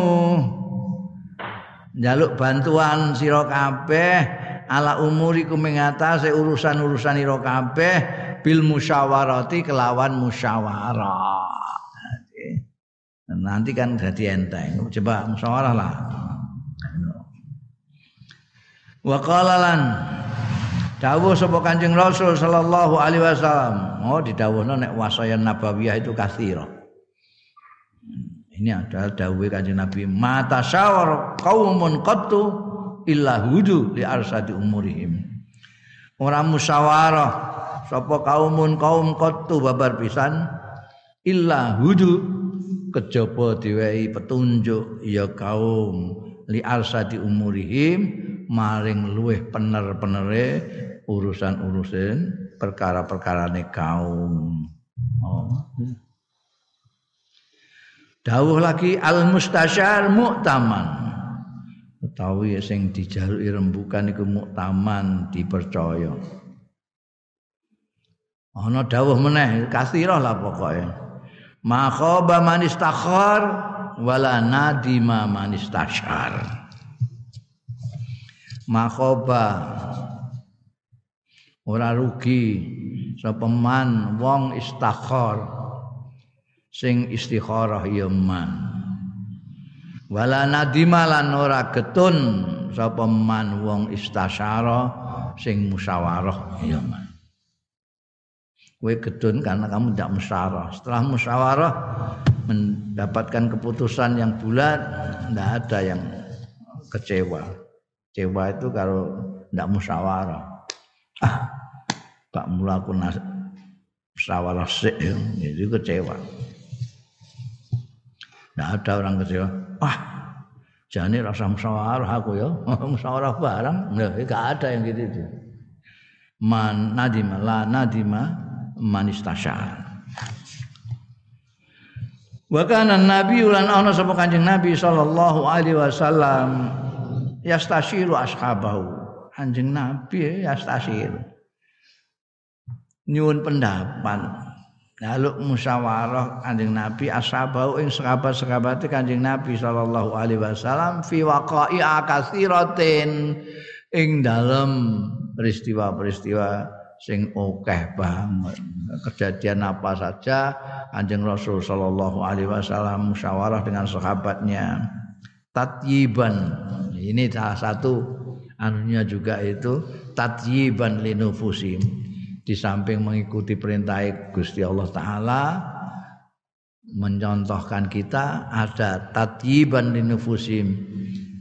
jaluk bantuan sira kabeh ala umurikum ing atase urusan-urusan ira kabeh bil musyawarati kelawan musyawarah. Nanti kan jadi enteng. Coba musyawarah lah. Wa qala lan dawuh sapa Kanjeng Rasul sallallahu alaihi wasallam. Oh didhawuhno nek wasayan nabawiyah itu kathira. Ini adalah dawuh Kanjeng Nabi mata syawar qaumun qattu illa hudu li arsadi umurihim. Ora musyawarah sapa kaumun kaum qattu babar pisan illa hudu kejaba diwehi petunjuk ya kaum li arsadi umurihim maring luweh pener-penere urusan-urusan perkara-perkarane kaum. Oh. Dawuh lagi al mustasyar muktaman. Utawi sing dijaluki rembukan iku muktaman dipercaya. Ana dawuh meneh kasirah lah pokoke. Ma khaba man istakhar wala nadima man istasyar makhoba ora rugi sapa man wong istakhar sing istikharah ya man wala nadima lan ora getun sapa man wong istasyara sing musyawarah. Ya man. Kowe getun karena kamu tidak musyawarah. Setelah musyawarah mendapatkan keputusan yang bulat tidak ada yang kecewa. Kecewa itu kalau tidak musyawarah. Ah, Pak Mula aku musyawarah sih, itu kecewa. Tidak ada orang kecewa. Wah, jadi rasa musyawarah aku ya, [LAUGHS] musyawarah barang, nggak ada yang gitu itu. Man nadima la nadima manistasya. Wa kana nabi ulan ana sapa Kanjeng Nabi sallallahu alaihi wasallam yastashiru ashabahu anjing nabi yastashiru nyuwun pendapat lalu musyawarah kanjeng nabi ashabahu ing sahabat-sahabat kanjeng nabi sallallahu alaihi wasallam fi waqa'i akasiratin ing dalam peristiwa-peristiwa sing akeh banget. Kejadian apa saja kanjeng Rasul sallallahu alaihi wasallam musyawarah dengan sahabatnya. Tatyiban ini salah satu anunya juga itu tatyiban linufusim di samping mengikuti perintah Gusti Allah taala mencontohkan kita ada tatyiban linufusim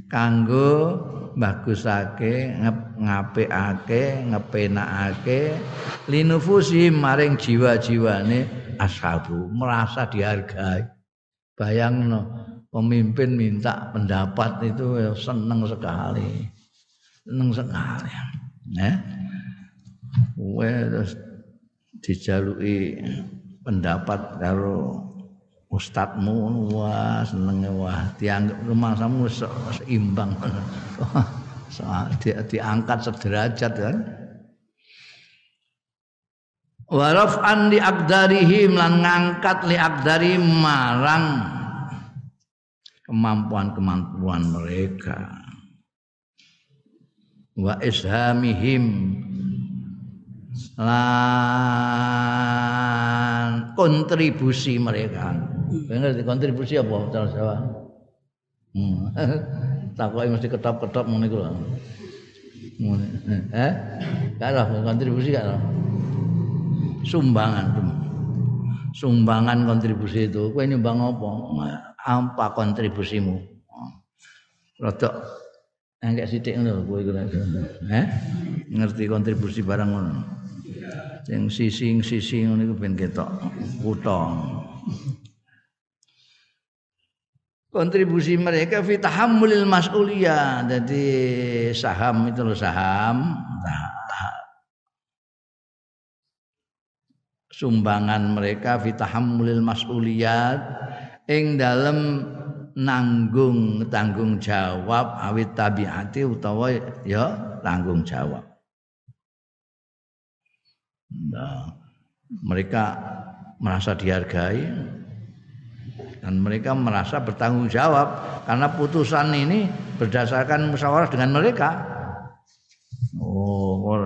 kanggo bagusake ngapikake ngepenakake linufusim maring jiwa-jiwane ashabu merasa dihargai. Bayangno pemimpin minta pendapat itu ya seneng sekali. Seneng sekali. Ya kowe terus dijaluki pendapat karo ustadmu wah senenge wah dianggap rumahmu seimbang. [LAUGHS] Di, diangkat sederajat kan? Waraf an li akdarihim lan ngangkat li akdari marang kemampuan-kemampuan mereka. Wa ishamihim lan kontribusi mereka. Benar kontribusi apa cara Jawa? Hmm. [LAUGHS] Takoki mesti ketop-ketop ngene iku lho. Eh? Kalau kontribusi kan sumbangan sumbangan kontribusi itu kowe nyumbang apa apa kontribusimu rodok enggak sithik ngono kowe iku eh ngerti kontribusi barang ngono sing sising-sising ngono iku ben ketok kontribusi mereka fi tahammulil mas'uliyah. Jadi saham itu loh saham. Sumbangan mereka fitahammulil mas'uliyat ing dalem nanggung tanggung jawab awit tabiati utawa ya tanggung jawab. Nah, mereka merasa dihargai dan mereka merasa bertanggung jawab karena putusan ini berdasarkan musyawarah dengan mereka. Oh,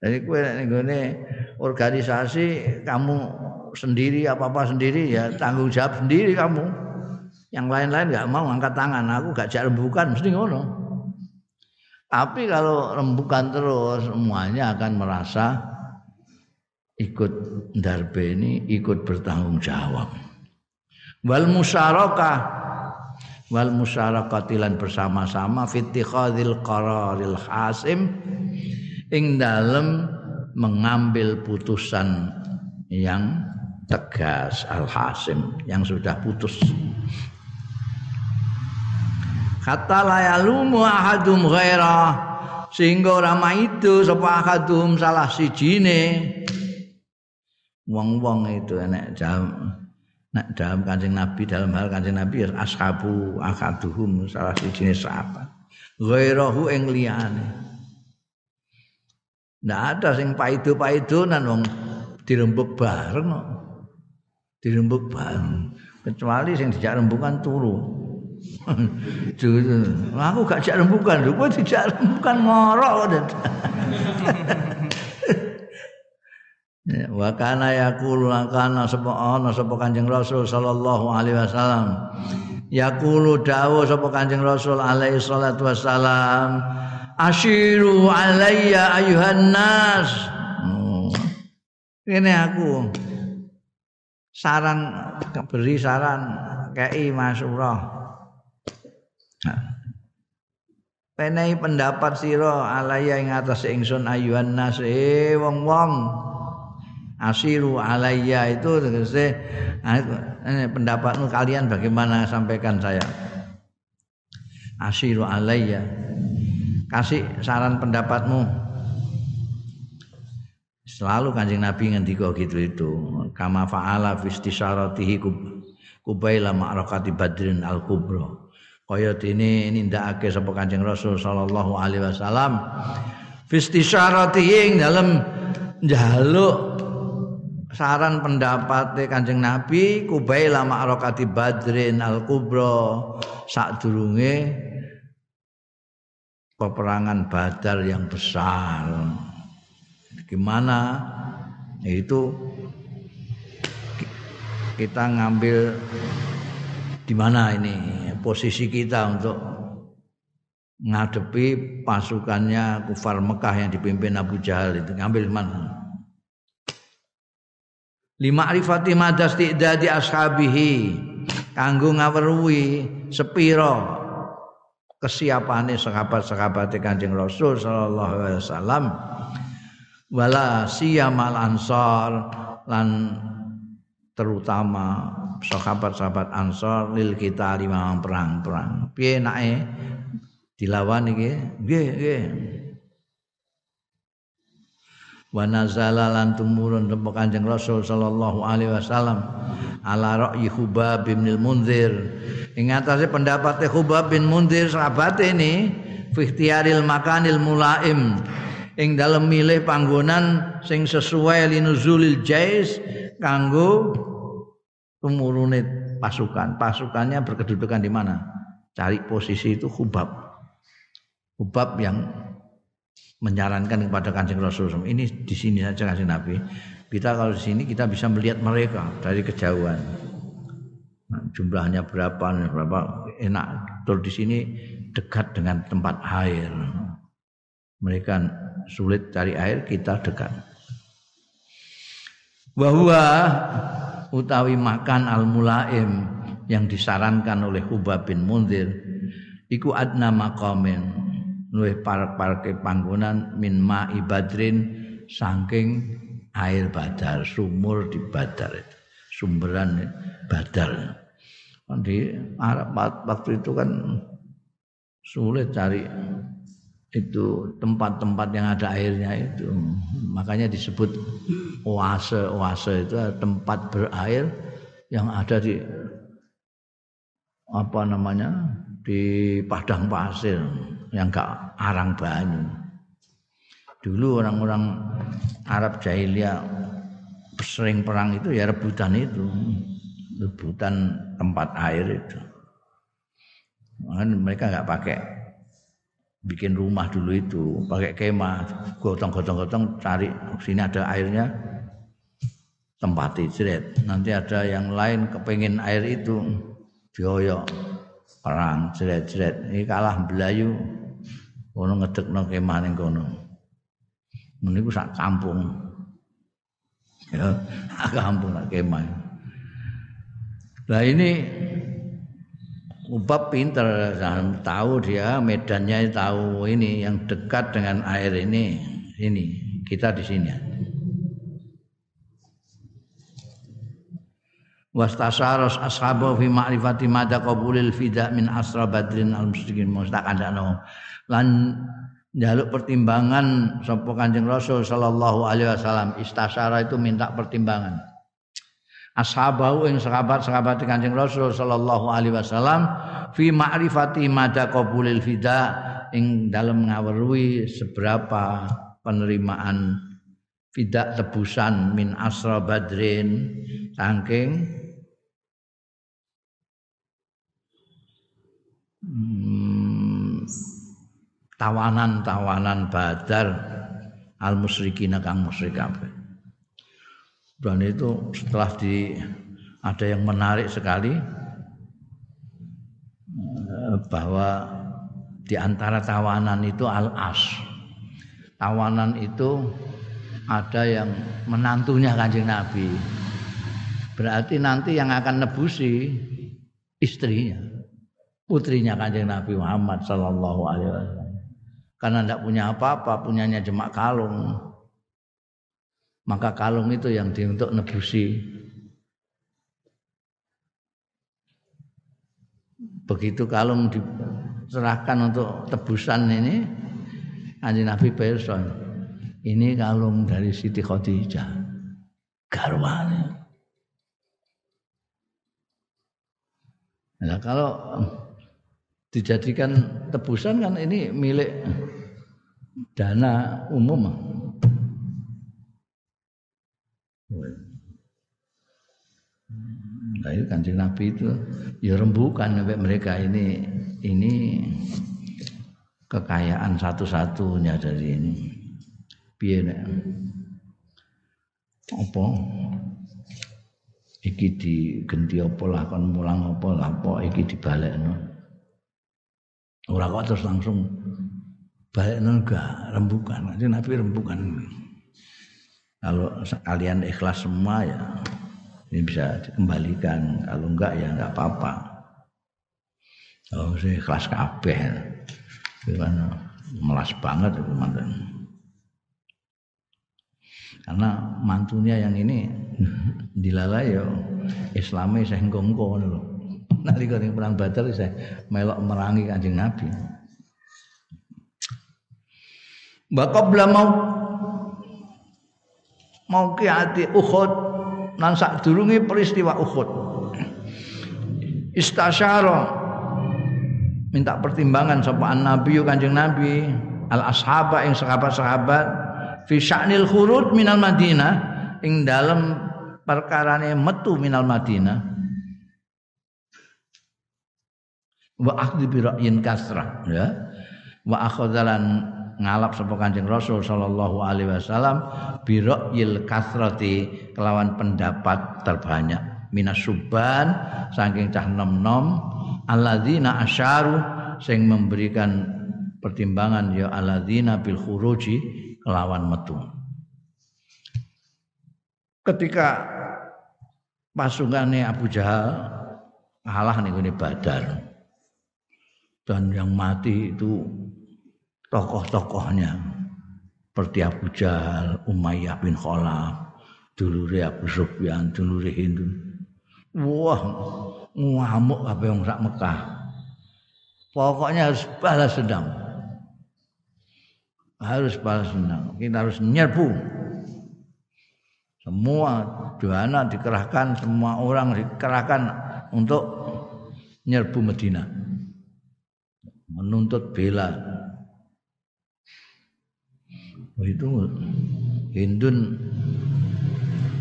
jadi kue ini organisasi kamu sendiri apa apa sendiri ya tanggung jawab sendiri kamu. Yang lain-lain nggak mau angkat tangan, aku gak jak rembukan mesti ngono. Tapi kalau rembukan terus semuanya akan merasa ikut darbe ini ikut bertanggung jawab. Wal musyarakah. Wal musyarakatilan bersama-sama. Fitikhadil qararil hasim. Ing dalam mengambil putusan yang tegas al-hasim yang sudah putus. Kata layalumu ahadum ghaira sehingga rama itu sapa ahadum salah sijine wong-wong itu enek jam nek dalam kancing Nabi dalam hal kancing Nabi ya ashabu akaduhum salah sijine sahabat ghairahu ing liyane Ndak ada sing paido-paidonan wong dirembuk bareng kok. Dirembuk bareng. Kecuali sing dijak rembukan turu. [LAUGHS] aku gak jak rembukan, lho kowe dijak rembukan ngorok kok. [LAUGHS] Ya, wa kana yaqulu kana sapa ana sapa Kanjeng Rasul sallallahu alaihi wasallam. Yaqulu dawuh sapa Kanjeng Rasul alaihi salatu wasalam asyiru alayya ayuhan nas. Ini aku saran beri saran kei masurah Penai pendapat siro alaya ing atas ingsun ayuhan nas. Eh wong wong asiru alaya itu tegese ini pendapatmu kalian bagaimana? Sampaikan saya. Asiru alaya kasih saran pendapatmu. Selalu kanjeng Nabi ngendika gitu itu. Kama fa'ala fi istisharatihi kubaila ma'rakati badrin al kubra kaya dene nindakake sapa kanjeng Rasul sallallahu alaihi wasallam. Fi istisharatihi dalam njaluk saran pendapat kanjeng Nabi kubaila ma'rakati badrin al kubra sadurunge peperangan Badar yang besar. Gimana? Itu kita ngambil di mana ini posisi kita untuk ngadepi pasukannya kufar Mekah yang dipimpin Abu Jahal itu ngambil mana? Lima arifati madas di ashabihi. Kanggo ngaweruhi sepiro kesiapane sahabat-sahabat Kanjeng Rasul sallallahu alaihi wasallam. Wala siyamal ansor lan terutama sahabat-sahabat ansor lil kita lima perang-perang. Piye nake dilawan iki? Nggih nggih wa nazala lan tumurun tempo Kanjeng Rasul sallallahu alaihi wasallam ala ra'yi Hubab bin Munzir ing atase pendapat Hubab bin Munzir sahabat ini fi ikhtiyaril makanil mulaim ing dalem milih panggonan sing sesuai linuzulil jais kanggo tumurune pasukan. Pasukannya berkedudukan di mana? Cari posisi itu Hubab. Hubab yang menyarankan kepada kancing Rasul. Ini di sini saja kancing Nabi. Kita kalau di sini kita bisa melihat mereka dari kejauhan. Nah, jumlahnya berapa berapa enak. Tur di sini dekat dengan tempat air. Mereka sulit cari air kita dekat. Bahwa utawi makan al mulaim yang disarankan oleh Hubab bin Munzir iku adna maqamin luwih parek-pareke panggonan min ma ibadrin saking air badar sumur di badar itu sumberan badar. Di Arab waktu itu kan sulit cari itu tempat-tempat yang ada airnya itu. Makanya disebut oase oase itu tempat berair yang ada di apa namanya di padang pasir yang gak arang banyu. Dulu orang-orang Arab jahiliyah sering perang itu ya rebutan itu rebutan tempat air itu. Mereka nggak pakai bikin rumah dulu itu pakai kemah gotong-gotong-gotong cari sini ada airnya tempati jeret nanti ada yang lain kepengen air itu dioyok perang jeret-jeret ini kalah belayu kono ngedekno kemah ning kono. Niku sak kampung. Ya [LAUGHS] kampung sak kemah lah ini Ubab pinter, tahu dia medannya tahu ini yang dekat dengan air ini, ini kita di sini. Wastasaros ashabu fi ma'rifati madza qabulil fida min asra badrin al musyrikin mustaqandano lan jaluk pertimbangan sapa Kanjeng Rasul sallallahu alaihi wasallam istasara itu minta pertimbangan. Ashabahu ing sahabat-sahabat Kanjeng Rasul sallallahu alaihi wasallam fi ma'rifati mada qabulil fida ing dalam ngaweruhi seberapa penerimaan fida tebusan min asra badrin. Saking hmm, tawanan-tawanan badar al musyrikin kang musyrik dan itu setelah di ada yang menarik sekali eh, bahwa di antara tawanan itu al-as. Tawanan itu ada yang menantunya Kanjeng Nabi. Berarti nanti yang akan nebusi istrinya, putrinya Kanjeng Nabi Muhammad sallallahu alaihi wasallam. Karena tidak punya apa-apa, punyanya jemak kalung. Maka kalung itu yang di untuk nebusi. Begitu kalung diserahkan untuk tebusan ini Anji Nabi Person ini kalung dari Siti Khadijah. Garwane. Nah kalau dijadikan tebusan kan ini milik dana umum Nah, itu kancing Nabi itu ya rembukan sampai mereka ini ini kekayaan satu-satunya dari ini. Piye nek apa iki digenti apa lah kon mulang apa lah apa iki dibalekno. Ora kok terus langsung balekno enggak rembukan. Kanjeng Nabi rembukan. Kalau sekalian ikhlas semua ya ini bisa dikembalikan. Kalau enggak ya enggak apa-apa. Kalau saya ikhlas kabeh. Gimana? Melas banget itu mantan. Karena mantunya yang ini [LAUGHS] dilalai ya Islami saya engko loh. Nanti kalau perang Badar saya melok merangi kanjeng Nabi. Bapak mau mau hati Uhud nan sadurunge peristiwa Uhud. Istasyara minta pertimbangan sapa Nabi Kanjeng Nabi al ashaba ing sahabat-sahabat fi sya'nil khurud minal Madinah ing dalam perkarane metu minal Madinah wa akhdhi bi ra'yin kasrah ya. Wa akhadhalan ngalap sapa Kanjeng Rasul sallallahu alaihi wasallam bi ra'yil kasrati kelawan pendapat terbanyak. Minas suban saking cah nom-nom alladzina asyaru sing memberikan pertimbangan ya alladzina bil khuruji kelawan metu. Ketika pasukannya Abu Jahal kalah nih Badar dan yang mati itu tokoh-tokohnya seperti Abu Jahal, Umayyah bin Khalaf, dulure Abu Sufyan, dulure Hindu. Wah, ngamuk apa yang sak Mekah. Pokoknya harus balas dendam. harus balas dendam. Kita harus nyerbu. Semua dana dikerahkan, semua orang dikerahkan untuk nyerbu Medina. Menuntut bela. Itu Hindun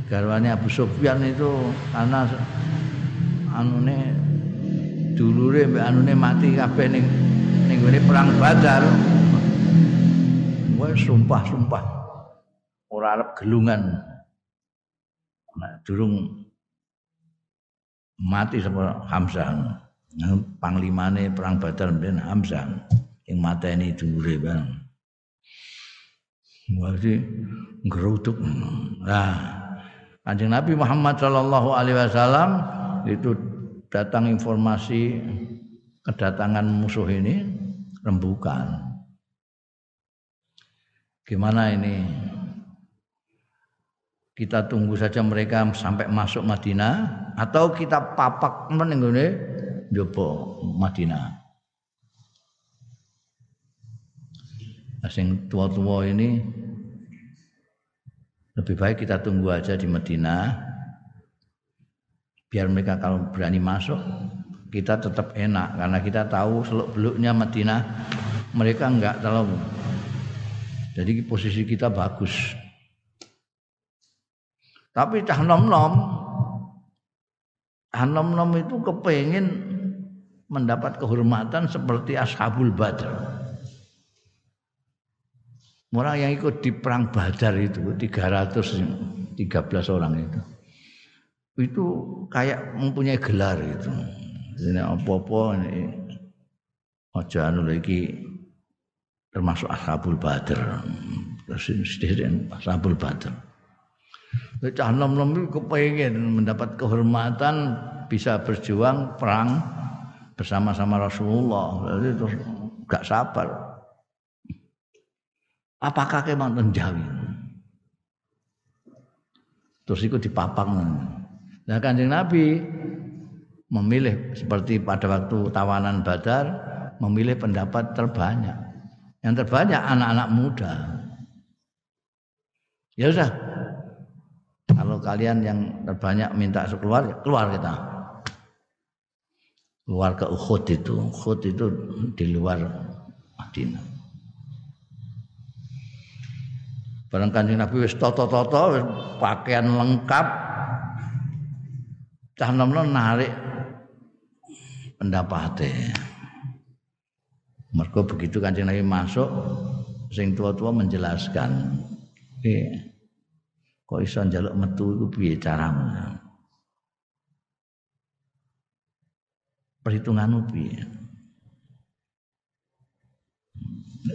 garwane Abu Sufyan itu karena anune dulure mbek anune mati kabeh ning ning perang Badar. Wis sumpah-sumpah. Ora arep gelungan. Nah, durung mati sama Hamzah panglimane perang Badar mben Hamzah yang mateni dulure bang Wadi geruduk. Nah, Kanjeng Nabi Muhammad Shallallahu Alaihi Wasallam itu datang informasi kedatangan musuh ini rembukan. Gimana ini? Kita tunggu saja mereka sampai masuk Madinah atau kita papak menenggone jopo Madinah. Asing tua-tua ini lebih baik kita tunggu aja di Madinah biar mereka kalau berani masuk kita tetap enak karena kita tahu seluk beluknya Madinah mereka enggak terlalu jadi posisi kita bagus. Tapi cah nom-nom, cah nom-nom itu kepengen mendapat kehormatan seperti Ashabul Badr. Orang yang ikut di perang Badar itu 313 orang itu. Itu kayak mempunyai gelar itu. Ini apa-apa ini aja anu lagi termasuk ashabul badr terus sedherek ashabul badr Cah nom-nom kepengen mendapat kehormatan bisa berjuang perang bersama-sama Rasulullah. Jadi terus gak sabar. Apakah kemang Jawi? Terus ikut dipapang. Nah kanjeng Nabi memilih seperti pada waktu tawanan Badar memilih pendapat terbanyak. Yang terbanyak anak-anak muda. Ya sudah. Kalau kalian yang terbanyak minta keluar, ya keluar kita. Keluar ke Uhud itu. Uhud itu di luar Madinah. Barang kanjeng Nabi wis toto-toto pakaian lengkap. Cah nom narik pendapatnya. Mergo begitu Kanjeng Nabi masuk sing tua-tua menjelaskan, eh, kok iso njaluk metu iku piye caramu? Perhitunganmu piye?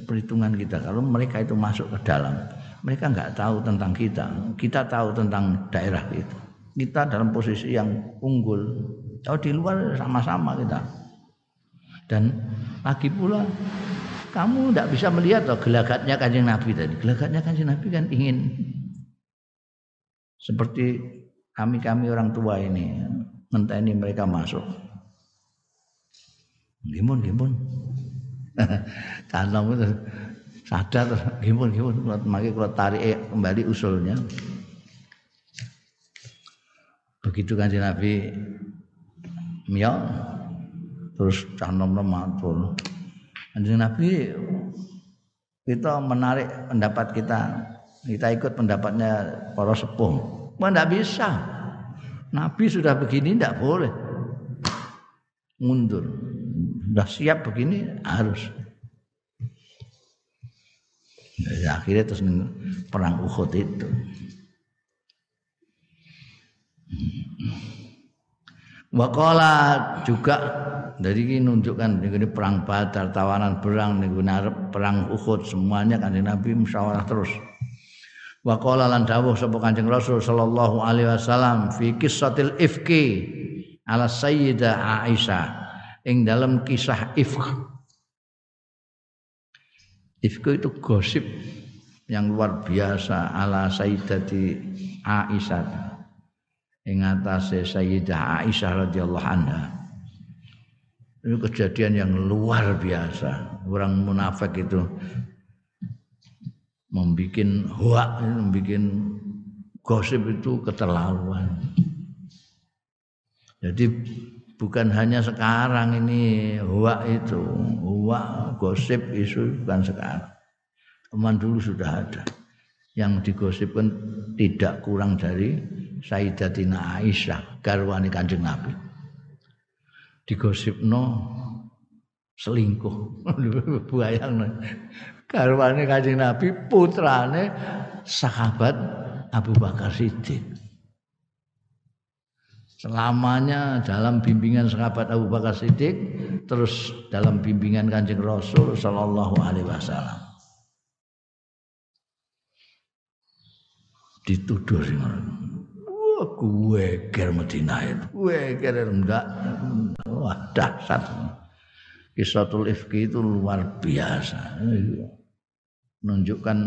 Perhitungan kita kalau mereka itu masuk ke dalam, mereka nggak tahu tentang kita, kita tahu tentang daerah itu. Kita dalam posisi yang unggul. Oh di luar sama-sama kita. Dan lagi pula kamu tidak bisa melihat loh gelagatnya kanjeng Nabi tadi. Gelagatnya kanjeng Nabi kan ingin seperti kami-kami orang tua ini ini mereka masuk. Gimun, gimun. [LAUGHS] Tanam itu sadar gimun, gimun. Makanya kalau tarik kembali usulnya. Begitu kanjeng Nabi mial terus cah nom-nom matur. Kanjeng Nabi kita menarik pendapat kita, kita ikut pendapatnya para sepuh. Enggak bisa. Nabi sudah begini enggak boleh. Mundur. Sudah siap begini harus. Ya, akhirnya terus perang Uhud itu. Wakola juga dari ini nunjukkan ini perang Badar, tawanan perang, ini perang Uhud semuanya kan Nabi musyawarah terus. Wakola lan dawuh sapa Kanjeng Rasul sallallahu alaihi wasallam fi kissatil ifki ala sayyidah Aisyah ing dalam kisah ifk. Ifk itu gosip yang luar biasa ala sayyidati Aisyah ing atase Sayyidah Aisyah radhiyallahu anha. Ini kejadian yang luar biasa. Orang munafik itu membikin hoak, membikin gosip itu keterlaluan. Jadi bukan hanya sekarang ini hoak itu, hoak gosip isu bukan sekarang. Teman dulu sudah ada. Yang digosipkan tidak kurang dari Sayyidatina Aisyah, garwani Kanjeng Nabi. Digosipno selingkuh. [LAUGHS] Bayang garwane Kanjeng Nabi putrane sahabat Abu Bakar Siddiq. Selamanya dalam bimbingan sahabat Abu Bakar Siddiq, terus dalam bimbingan Kanjeng Rasul sallallahu alaihi wasallam. Dituduh sing Wah, gue ger Madinah itu. Gue ger enggak. Wah, dahsyat. Kisatul Ifki itu luar biasa. Menunjukkan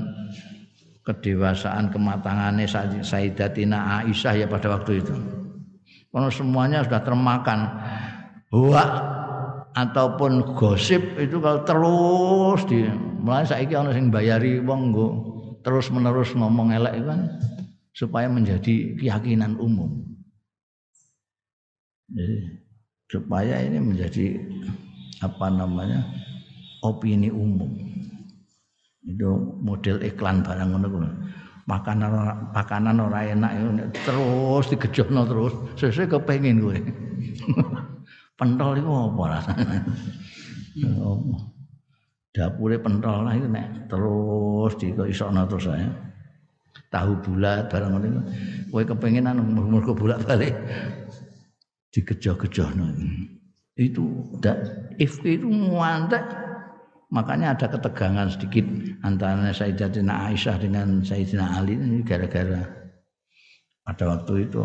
kedewasaan kematangannya Sayyidatina Aisyah ya pada waktu itu. Karena semuanya sudah termakan. Hoak ataupun gosip itu kalau terus di mulai saiki ana sing bayari wong nggo terus menerus ngomong elek kan supaya menjadi keyakinan umum. Jadi supaya ini menjadi apa namanya opini umum. Itu model iklan barang ngono makanan makanan ora enak terus digejono terus. Sesuk kepengin kowe. [LAUGHS] Pentol iku apa rasane? Dapure pentol lah itu nek terus dikisokno terus saya tahu bulat barang ngono kowe kepengin anu mergo bulat balik. Digejo-gejono itu if itu muantek Makanya ada ketegangan sedikit antara Sayyidatina Aisyah dengan Sayyidina Ali ini gara-gara pada waktu itu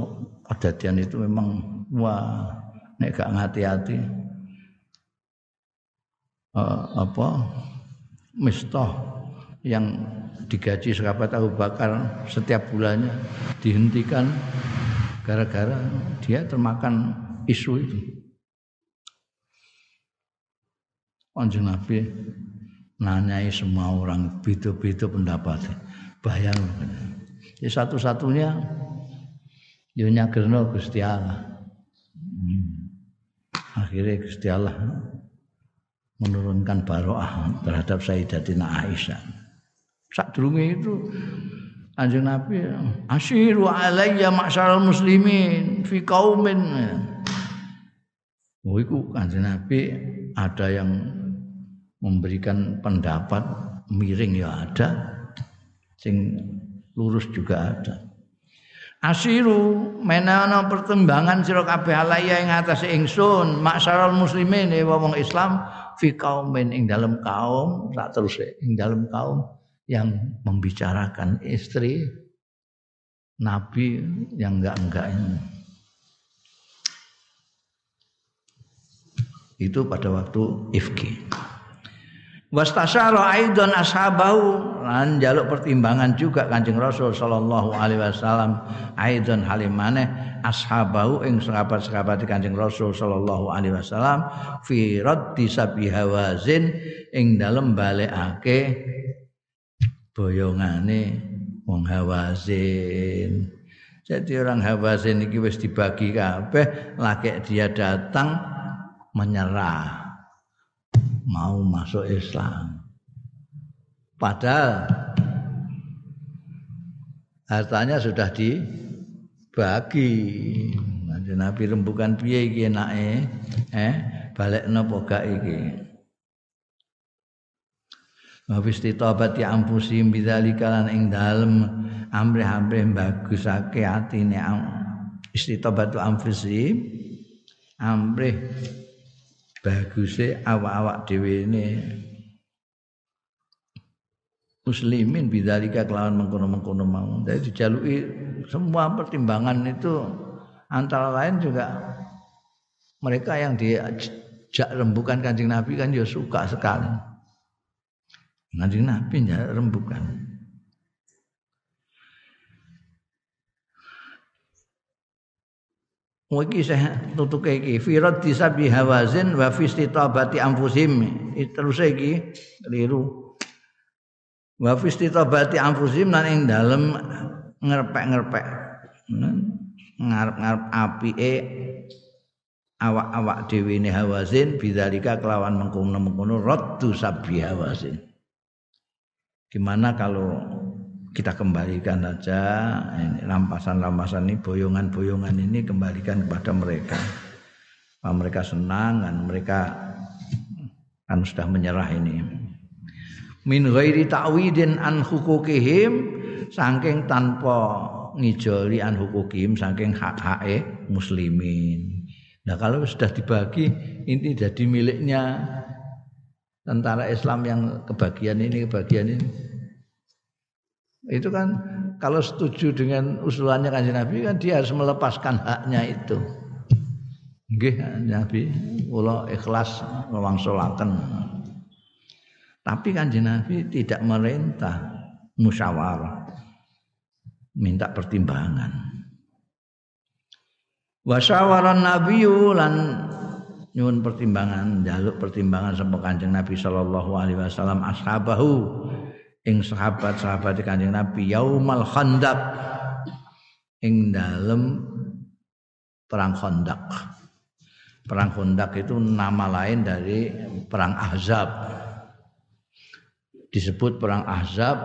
kejadian itu memang wah nek gak hati-hati uh, apa mistah yang digaji sahabat Abu Bakar setiap bulannya dihentikan gara-gara dia termakan isu itu. Kanjeng Nabi nanyai semua orang beda-beda pendapat. Bayang. Ya satu-satunya yo nyagerno Gusti Allah. Hmm. Akhirnya Gusti Allah menurunkan baroah terhadap Sayyidatina Aisyah. Saat dulu itu Kanjeng Nabi asyiru alayya ma'syaral muslimin fi qaumin. Oh iku Kanjeng Nabi ada yang memberikan pendapat miring ya ada sing lurus juga ada Asiru menana pertimbangan sira kabeh alaya ing atase ingsun masyarakat muslimin e wong Islam fi kaumin ing dalam kaum tak terus ing dalam kaum yang membicarakan istri nabi yang enggak-enggak ini. Itu pada waktu ifki. Wastasyara aidan ashabahu. Lan jaluk pertimbangan juga Kanjeng Rasul sallallahu alaihi wasallam. Aidan halimane ashabahu ing sahabat-sahabat Kanjeng Rasul sallallahu alaihi wasallam. Fi raddi sabi hawazin ing dalem balekake boyongane wong hawazin. Jadi orang hawazin iki wis dibagi kabeh lagi dia datang menyerah mau masuk Islam. Padahal hartanya sudah dibagi. Nanti Nabi rembukan piye iki enake? Eh, balekno apa gak iki? Wa istitobati ampusim bidzalika lan ing dalem amre-amre bagusake atine istitobatu amfusim amre baguse awak-awak dhewe ini muslimin bidzalika kelawan mengkono-mengkono mau. Jadi dijaluki semua pertimbangan itu antara lain juga mereka yang diajak rembukan Kanjeng Nabi kan ya suka sekali. Kanjeng Nabi ya rembukan. Iki saya tutuke iki firat disabi hawazin wa istitabati anfusim. Terus iki keliru. Wa fi istitobati anfusim lan ing dalem ngerpek-ngerpek ngarep-ngarep apike awak-awak dhewe ne hawazin bidzalika kelawan mengkono-mengkono raddu sabbi hawazin. Gimana kalau kita kembalikan saja rampasan-rampasan ini boyongan-boyongan ini kembalikan kepada mereka. Mereka senang dan mereka kan sudah menyerah ini. Min ghairi ta'widin an hukukihim saking tanpa ngijoli an hukukihim saking hak-hake muslimin. Nah kalau sudah dibagi ini jadi miliknya tentara Islam yang kebagian ini kebagian ini itu kan kalau setuju dengan usulannya kanjeng Nabi kan dia harus melepaskan haknya itu. Nggih Nabi kula ikhlas ngewangsulaken. Tapi kanjeng Nabi tidak merintah musyawarah. Minta pertimbangan. Wasyawaran Nabi lan nyuwun pertimbangan, jaluk pertimbangan sama Kanjeng Nabi sallallahu alaihi wasallam ashabahu ing sahabat-sahabat Kanjeng Nabi yaumal khandaq ing dalem perang Khandaq. Perang Khandaq itu nama lain dari perang Ahzab. Disebut perang Ahzab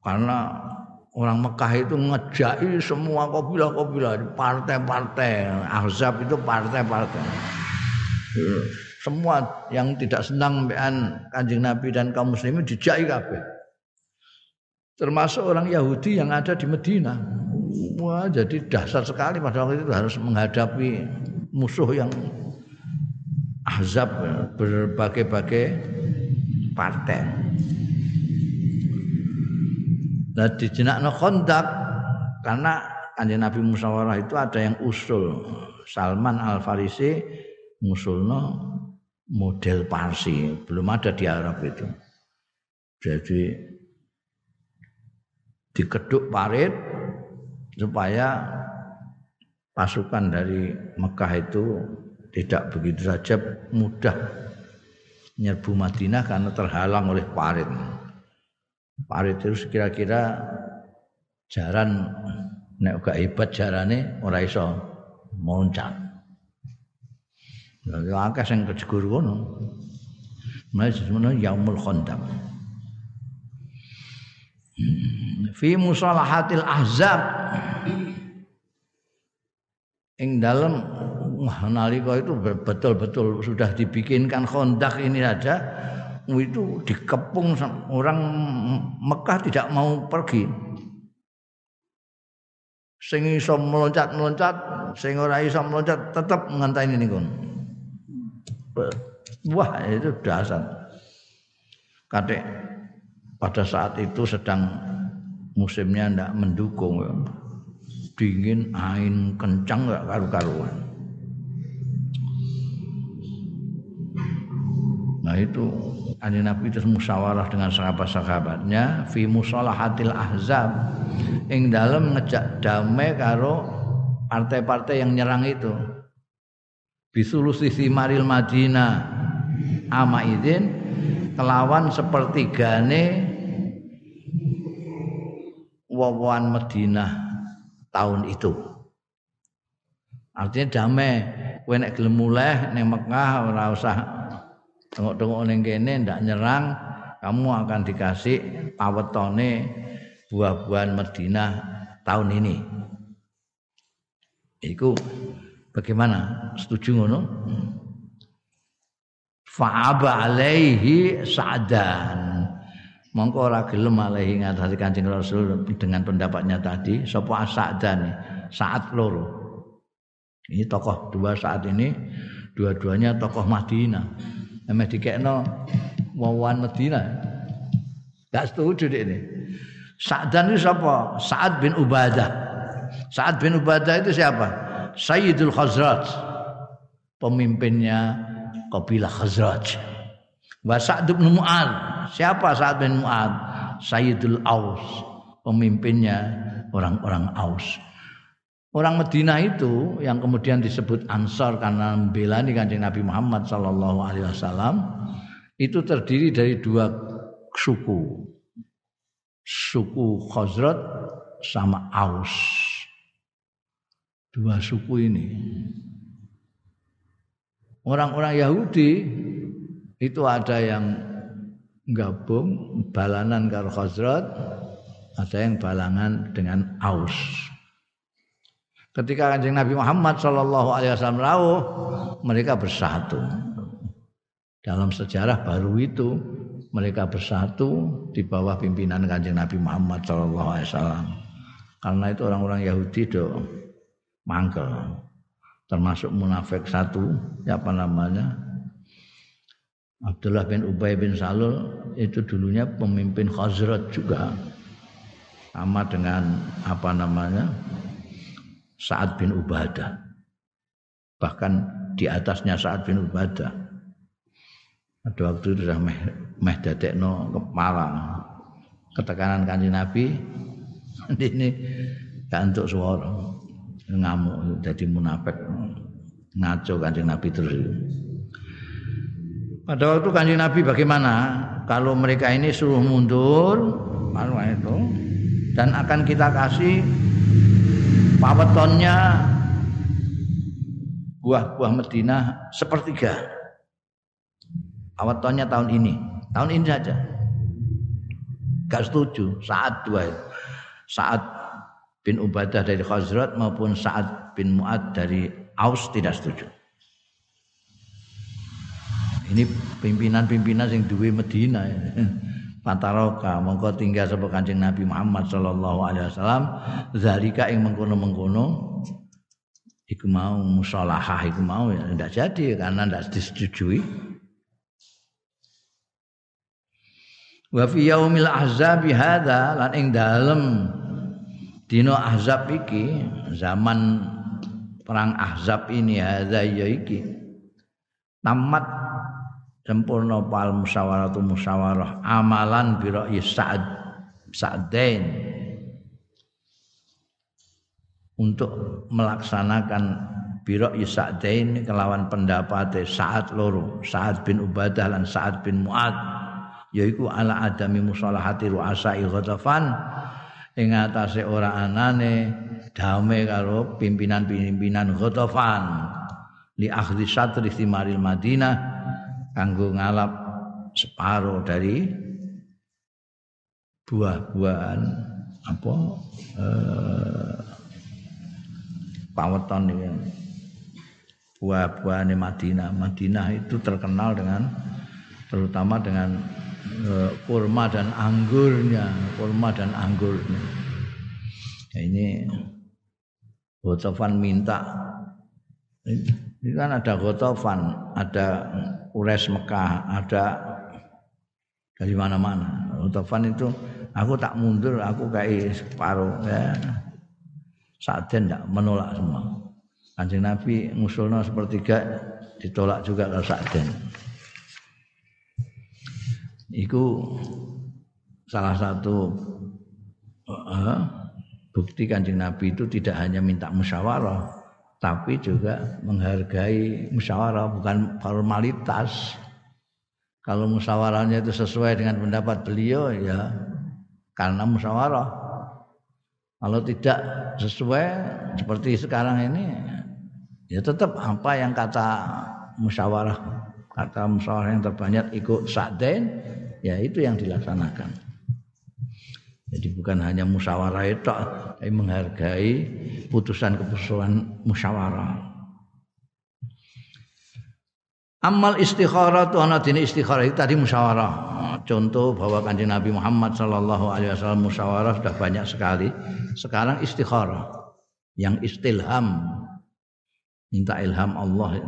karena orang Mekah itu ngejai semua kabilah-kabilah partai-partai. Ahzab itu partai-partai. Semua yang tidak senang dengan Kanjeng Nabi dan kaum muslimin dijai kabeh termasuk orang Yahudi yang ada di Medina. Wah, jadi dasar sekali pada waktu itu harus menghadapi musuh yang azab berbagai-bagai partai. Nah di jenakno kontak karena kanjeng Nabi musyawarah itu ada yang usul Salman Al Farisi musulno model Parsi belum ada di Arab itu. Jadi dikeduk parit supaya pasukan dari Mekah itu tidak begitu saja mudah nyerbu Madinah karena terhalang oleh parit. Parit itu kira-kira jaran nek gak hebat jarane ora iso loncat. Lalu akeh sing kejegur ngono. Mulai semono yaumul khandaq fi musalahatil ahzab. Ing dalam wah nalika itu betul-betul sudah dibikinkan kondak ini saja itu dikepung orang Mekah tidak mau pergi. Sing iso meloncat-meloncat sing ora iso meloncat tetap nganteni niku wah itu dasar. Kadek pada saat itu sedang musimnya ndak mendukung ya. dingin angin kencang nggak karu-karuan. Nah itu Ani Nabi itu musyawarah dengan sahabat-sahabatnya fi musalahatil ahzab ing dalam ngejak damai karo partai-partai yang nyerang itu. Bisulusi maril Madinah. Ama izin kelawan sepertigane wawan Madinah tahun itu. Artinya damai, kowe nek gelem mulih ning Mekah ora usah tengok-tengok ning kene ndak nyerang, kamu akan dikasih pawetone buah-buahan Madinah tahun ini. Iku bagaimana? Setuju ngono? Fa'aba alaihi sa'dan mongko ora gelem alaihi ngatasi Kanjeng Rasul dengan pendapatnya tadi sapa Sa'dan? Saat loro. Ini tokoh dua saat ini dua-duanya tokoh Madinah. Emeh dikekno wawan Madinah. Gak setuju deh ini. Sa'dan itu siapa Sa'ad bin Ubadah. Sa'ad bin Ubadah itu siapa? Sayyidul Khazraj. Pemimpinnya kabilah Khazraj wa Sa'd bin Mu'adz Siapa Sa'ad bin Mu'ad? Sayyidul Aus, pemimpinnya orang-orang Aus. Orang Medina itu yang kemudian disebut Ansar karena membelani kanjeng Nabi Muhammad Sallallahu Alaihi Wasallam itu terdiri dari dua suku. suku Khazraj sama Aus. Dua suku ini. Orang-orang Yahudi itu ada yang gabung balanan karo Khazraj, ada yang balangan dengan Aus. Ketika kanjeng Nabi Muhammad Shallallahu Alaihi Wasallam rawuh, mereka bersatu. Dalam sejarah baru itu mereka bersatu di bawah pimpinan kanjeng Nabi Muhammad Shallallahu Alaihi Wasallam. Karena itu orang-orang Yahudi do mangkel, termasuk munafik satu, apa namanya Abdullah bin Ubay bin Salul itu dulunya pemimpin Khazraj juga sama dengan apa namanya Sa'ad bin Ubadah. Bahkan di atasnya Sa'ad bin Ubadah. Ada waktu itu sudah meh, meh dadekno kepala. Ketekanan kanji Nabi [LAUGHS] ini gak untuk suara ngamuk jadi munafik ngaco kanjeng Nabi terus pada waktu kanjeng Nabi bagaimana kalau mereka ini suruh mundur malu itu dan akan kita kasih pawetonnya buah-buah Medina sepertiga. Pawetonnya tahun ini, tahun ini saja. Gak setuju saat dua saat bin Ubadah dari Khazrat maupun saat bin Muad dari Aus tidak setuju. Ini pimpinan-pimpinan yang duwe Medina. [LAUGHS] Pantaroka mongko tinggal sapa Kanjeng Nabi Muhammad sallallahu alaihi wasallam zalika ing mengkono-mengkono iku mau musalahah iku mau ya tidak jadi karena tidak disetujui wa fi yaumil ahzab hadza lan ing dalem dina ahzab iki zaman perang ahzab ini hadza ya iki tamat sempurna pal musyawaratu musyawarah. Amalan bi ra'yi Sa'ad Sa'dain. Untuk melaksanakan biro Sa'dain kelawan pendapat Sa'ad loro. Sa'ad bin Ubadah lan Sa'ad bin Mu'ad. Yaiku ala adami musalahati ru'asai Ghatafan ing atase ora anane dame karo pimpinan-pimpinan Ghatafan li akhdi satri Madinah kanggo ngalap separuh dari buah-buahan apa eh, ini buah-buahan Madinah. Madinah itu terkenal dengan terutama dengan eh, kurma dan anggurnya, kurma dan anggurnya. Ya, ini Botofan minta ini kan ada Gotofan, ada Ures Mekah, ada dari mana-mana. Utafan itu aku tak mundur, aku kayak separuh ya. Sa'den tidak menolak semua. Kanjeng Nabi ngusulnya sepertiga ditolak juga kalau Sa'den. Itu salah satu uh, bukti kanjeng Nabi itu tidak hanya minta musyawarah, tapi juga menghargai musyawarah bukan formalitas. Kalau musyawarahnya itu sesuai dengan pendapat beliau ya karena musyawarah. Kalau tidak sesuai seperti sekarang ini ya tetap apa yang kata musyawarah kata musyawarah yang terbanyak ikut sa'dain ya itu yang dilaksanakan. Jadi bukan hanya musyawarah itu, tapi menghargai putusan-keputusan musyawarah. Amal istikharah itu anak dini istikharah itu tadi musyawarah. Contoh bahwa kanjeng Nabi Muhammad Shallallahu Alaihi Wasallam musyawarah sudah banyak sekali. Sekarang istikharah yang istilham minta ilham Allah.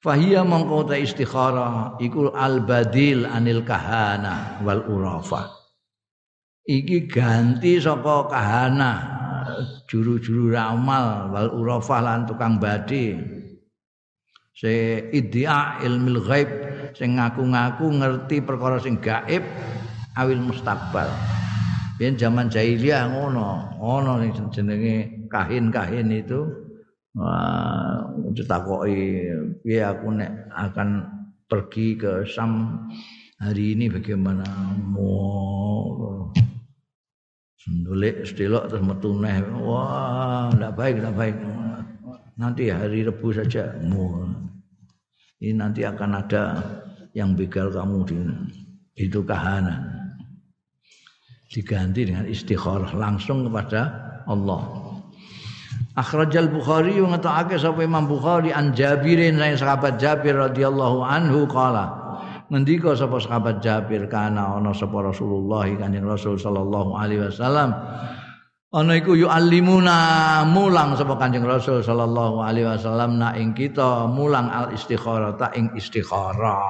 Fahiyah mengkota istikharah ikul al badil anil kahana wal urafah iki ganti saka kahana. Juru-juru ramal wal urafah lan tukang badi. Se iddia ilmil ghaib sing ngaku-ngaku ngerti perkara sing gaib awil mustakbal Biyen zaman jahiliyah ngono, ngono ning jenenge kahin-kahin itu. Wah ditakoki piye aku nek akan pergi ke Sam hari ini bagaimana? Mau sendulik sedelok terus metu wah tidak baik tidak baik. Nanti hari Rebu saja ini nanti akan ada yang begal kamu di itu kahanan. Diganti dengan istikharah langsung kepada Allah. Akhrajal Bukhari ngetokake sapa Imam Bukhari an Jabirin saya sahabat Jabir radhiyallahu anhu qala ngendika sapa sahabat Jabir kana ana sapa Rasulullah Kanjeng Rasul sallallahu alaihi wasallam. Ana iku yu'allimuna mulang sapa Kanjeng Rasul sallallahu alaihi wasallam na ing kita mulang al istikharah ta ing istikharah.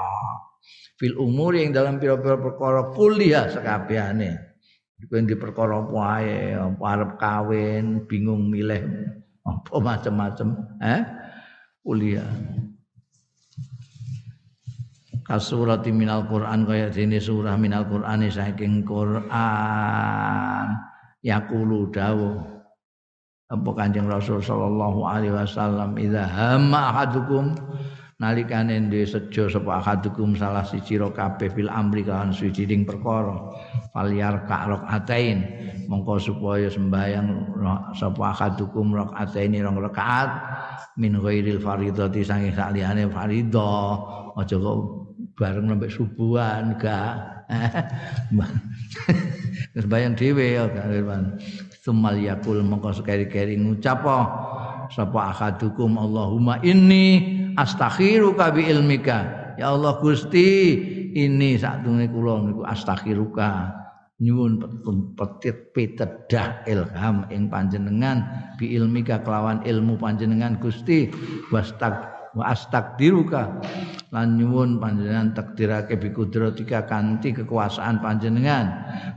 Fil umur yang dalam pira-pira perkara kuliah sekabehane kowe di perkara apa ae arep kawin bingung milih apa macam-macam eh? Kuliah kasurati minal Quran kaya dene surah minal Qur'ani saking Quran. Yaqulu dawuh apa Kanjeng Rasul sallallahu alaihi wasallam idza hamma ahadukum nalikane ndhe sejo sapa ahadukum salah siji ro kabeh fil amri kan suwijining perkara falyar ka rakatain mongko supaya sembayang sapa ahadukum rakatain rong rakaat min ghairil faridati saking saliyane faridah aja kok bareng sampai subuhan gak terus [LAUGHS] bayang dhewe ya kan sumal yakul mongko sekeri-keri ngucap sapa akadukum Allahumma inni astakhiruka bi ilmika ya Allah Gusti ini satune kula niku astakhiruka. Nyuwun petit pitedah ilham ing panjenengan bi ilmika kelawan ilmu panjenengan Gusti. Wastak wa astaqdiruka lan nyuwun panjenengan takdirake bi kudratika kanthi kekuasaan panjenengan.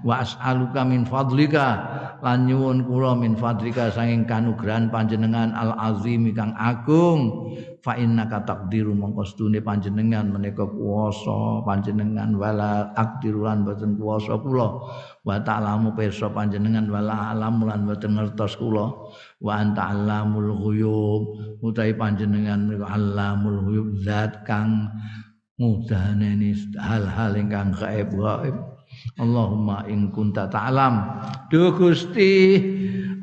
Wa as'aluka min fadlika. Lan nyuwun kula min fadlika saking kanugrahan panjenengan al azim kang agung. Fa innaka taqdiru mongko stune panjenengan menika kuwasa panjenengan wala aqdirulan boten kuwasa kula. Wa ta'lamu pirsa panjenengan wala alam lan boten ngertos kula wa anta alamul ghuyub. Utahe panjenengan menika alamul zat kang mudaneni hal-hal ingkang gaib gaib. Allahumma in kunta ta'lam. Duh Gusti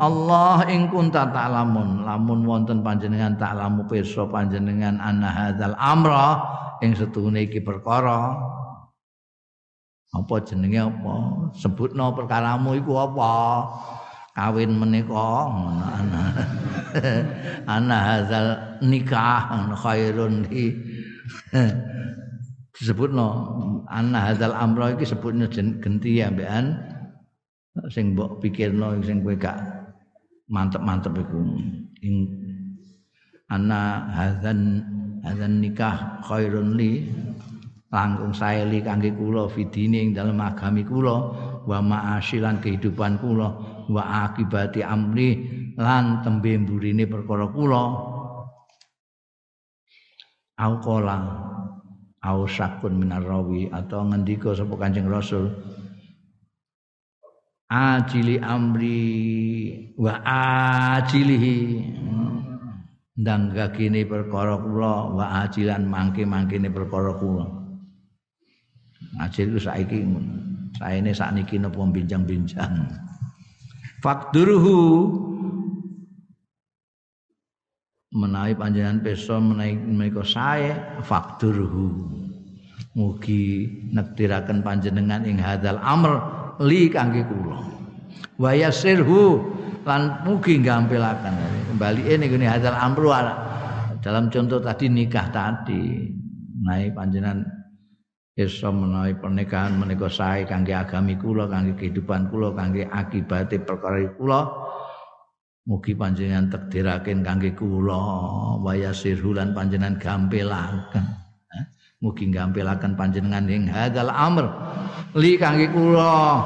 Allah ing kunta ta'lamun. Lamun wonten panjenengan ta'lamu pirsa panjenengan ana hadzal amra ing setune iki perkara. Apa jenenge apa? Sebutno perkaramu iku apa kawin menika ana. [LAUGHS] Ana hadzal nikah khairun di [LAUGHS] disebutno ana hadzal amra iki sebutno genti ambekan sing mbok pikirno sing kowe gak mantep-mantep iku. Ing ana hadzan hadzan nikah khairun li. Langkung saeli kangge kula fidine ing dalem agami kula wa ma'asyilan kehidupan kula wa akibati amri lan tembe mburine perkara kula. Au qala au sakun minar rawi atau ngendika sapa Kanjeng Rasul ajili amri wa ajilihi. Ndang gagine perkara kula wa ajilan mangke-mangkene perkara kula. Ajil ku saiki saene sakniki napa bincang-bincang fakduruhu. Menawi panjenengan pesa menawi menika sae fakduruhu. Mugi nektiraken panjenengan ing hadzal amr li kangge kula. Wa yasirhu lan mugi gampilaken kembali ini gini hadal amru dalam contoh tadi nikah tadi naik panjenengan iso menawi pernikahan menika sae kangge agami kula kangge kehidupan kula kangge akibate perkara kula. Mugi panjenengan takdiraken kangge kula wa yasirhu lan panjenengan gampilaken mugi gampilaken panjenengan ing hadzal amr li kangge kula.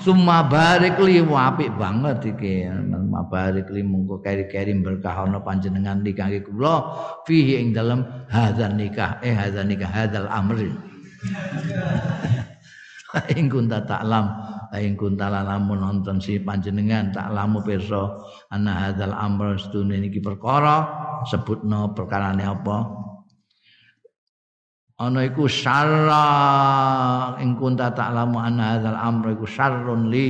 Summa barik li apik banget iki. Summa barik li monggo keri-keri berkah ana panjenengan li kangge kula. Fihi ing dalem hadzal nikah eh hadzal nikah hadzal amr ing kunta taklam ing kunta lamun nonton si panjenengan taklamu pirsa. Ana hadzal amr sedune niki perkara sebutno perkarane apa? Ana iku syarra ing kunta ta'lamu anna hadzal amr iku syarrun li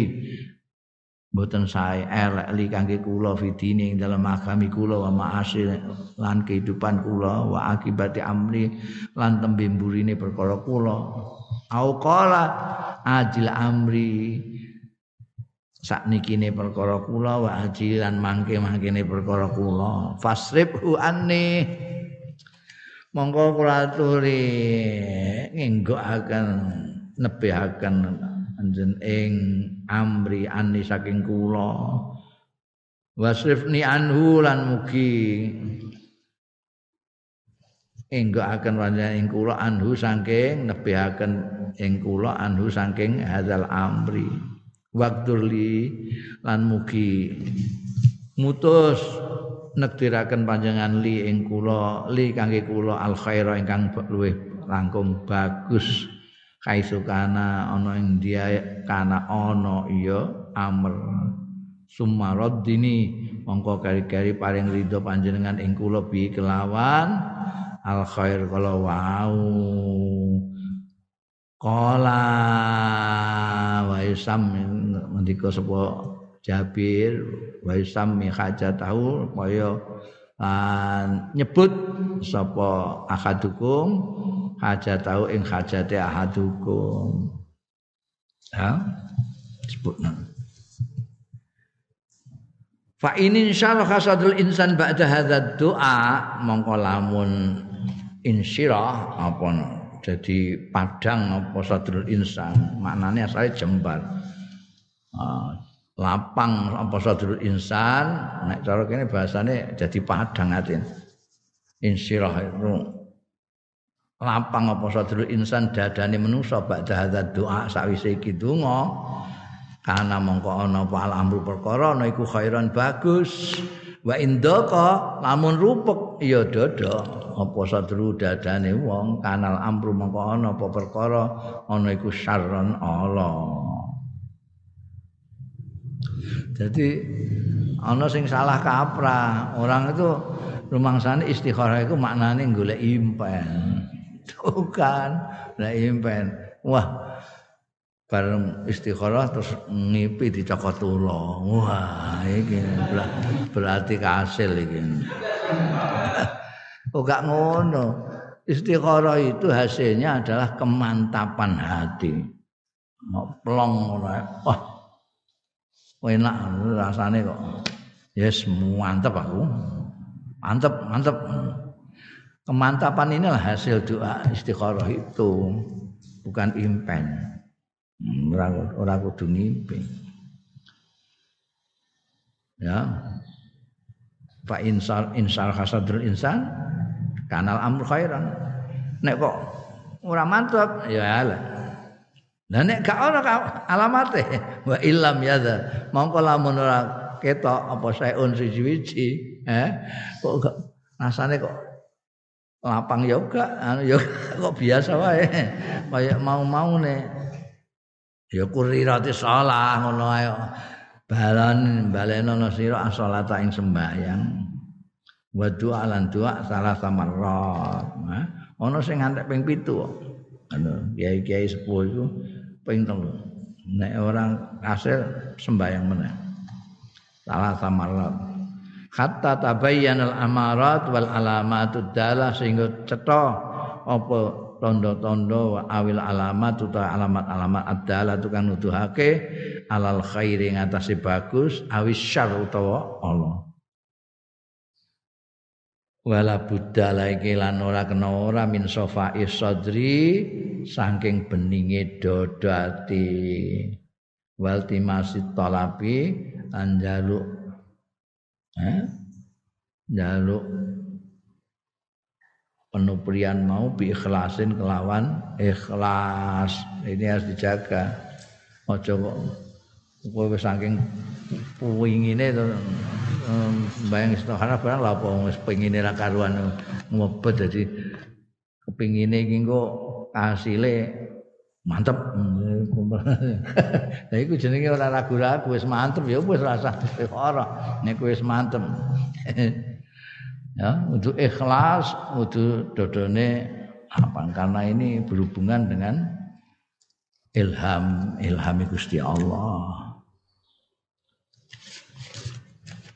mboten sae elek li kangge kula fidine ing dalem agami kula wa ma'asil lan kehidupan kula wa akibati amri lan tembe mburine perkara kula. Au qala ajil amri saknikine perkara kula wa ajilan mangke-mangkene perkara kula. Fasribhu anni monggo kula aturi ngenggokaken nebihaken anjen ing amri ani saking kula. Wasrifni anhu lan mugi enggokaken panjenengan ing kula anhu saking nebihaken ing kula anhu saking hadzal amri. Wakturli lan mugi mutus nektiraken panjenengan li ing kula li kangge kula al khaira ingkang luwih langkung bagus kaisukana ana ing dia kana ana iya amr. Sumaradini mongko kari-kari paring ridho panjenengan ing kula bi kelawan. Al khair kala wau. Qala wa yusam mendika sapa Jabir wa yusammi hajatahu kaya nyebut sapa ahadukum hajatahu ing hajate ahadukum. Ha? Sebutna Fa ini insyaallah hasadul insan ba'da hadzal doa mongko lamun insyirah apa jadi padang apa sadrul insan? Maknanya asale jembar. Lapang apa sadrul insan? Nek cara kene bahasane jadi padang atin insyirah itu lapang apa sadrul insan dadane manusa ba'da hadzal doa sawise iki donga karena mongko ana apa al amru perkara ana iku khairan bagus wa indaka lamun rupek ya dodo apa sadru dadane wong kanal amru mongko ana apa perkara ana iku syarron Allah Jadi ana sing salah kaprah. Orang itu rumangsane istikharah itu maknane golek impen. Bukan, golek impen. Wah, bareng istikharah terus ngipi dicokot tulo. Wah, iki berarti kasil iki. [LAUGHS] Oh gak ngono. Istikharah itu hasilnya adalah kemantapan hati. Plong ora. Wah, enak rasane kok yes mantep aku mantep mantep kemantapan inilah hasil doa istikharah itu bukan impen. Orang ora kudu ngimpi. Ya. Fa insal insal hasadul insan kanal amr khairan. Nek kok ora mantep ya lah Lah nek gak ana alamate [LAUGHS] wa illam yadza mongko lamun ora ketok apa saeun siji-wiji eh kok rasane kok lapang ya gak anu ya [LAUGHS] kok biasa wae. Mau-mau ne ya kurirati salah ngono ae. Balan balenono sira salata ing sembahyang. Wa doa lan doa salah samarrat eh ana sing ngantek ping 7 anu kiai-kiai sepuh iku ping telu. Nek orang kasil sembayang meneh. Salah samarat hatta tabayyana al amarat wal alamatud dalah sehingga cetha apa tondo-tondo wa awil alamat utawa alamat-alamat adalah tukang nuduhake alal khairi ngatasi bagus awis syar utawa Allah. Wala buddha laiki lan ora kena ora min sofa sadri saking beninge dada ati wal timasi talabi lan jaluk eh jaluk penuprian mau bi ikhlasin kelawan ikhlas. Ini harus dijaga. Ojo kok kowe saking puingine to bayang istikhara barang lha apa wis pengine ra karuan ngobet dadi kepingine iki engko asile mantep lha [LAUGHS] iku jenenge ora ragu-ragu wis mantep ya wis rasa istikhara nek wis mantep. [LAUGHS] Ya untuk ikhlas untuk dodone apa? Karena ini berhubungan dengan ilham ilhami Gusti Allah.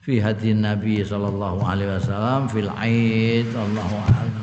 Fi hadin Nabi sallallahu alaihi wasallam fil aid Allahu a'lam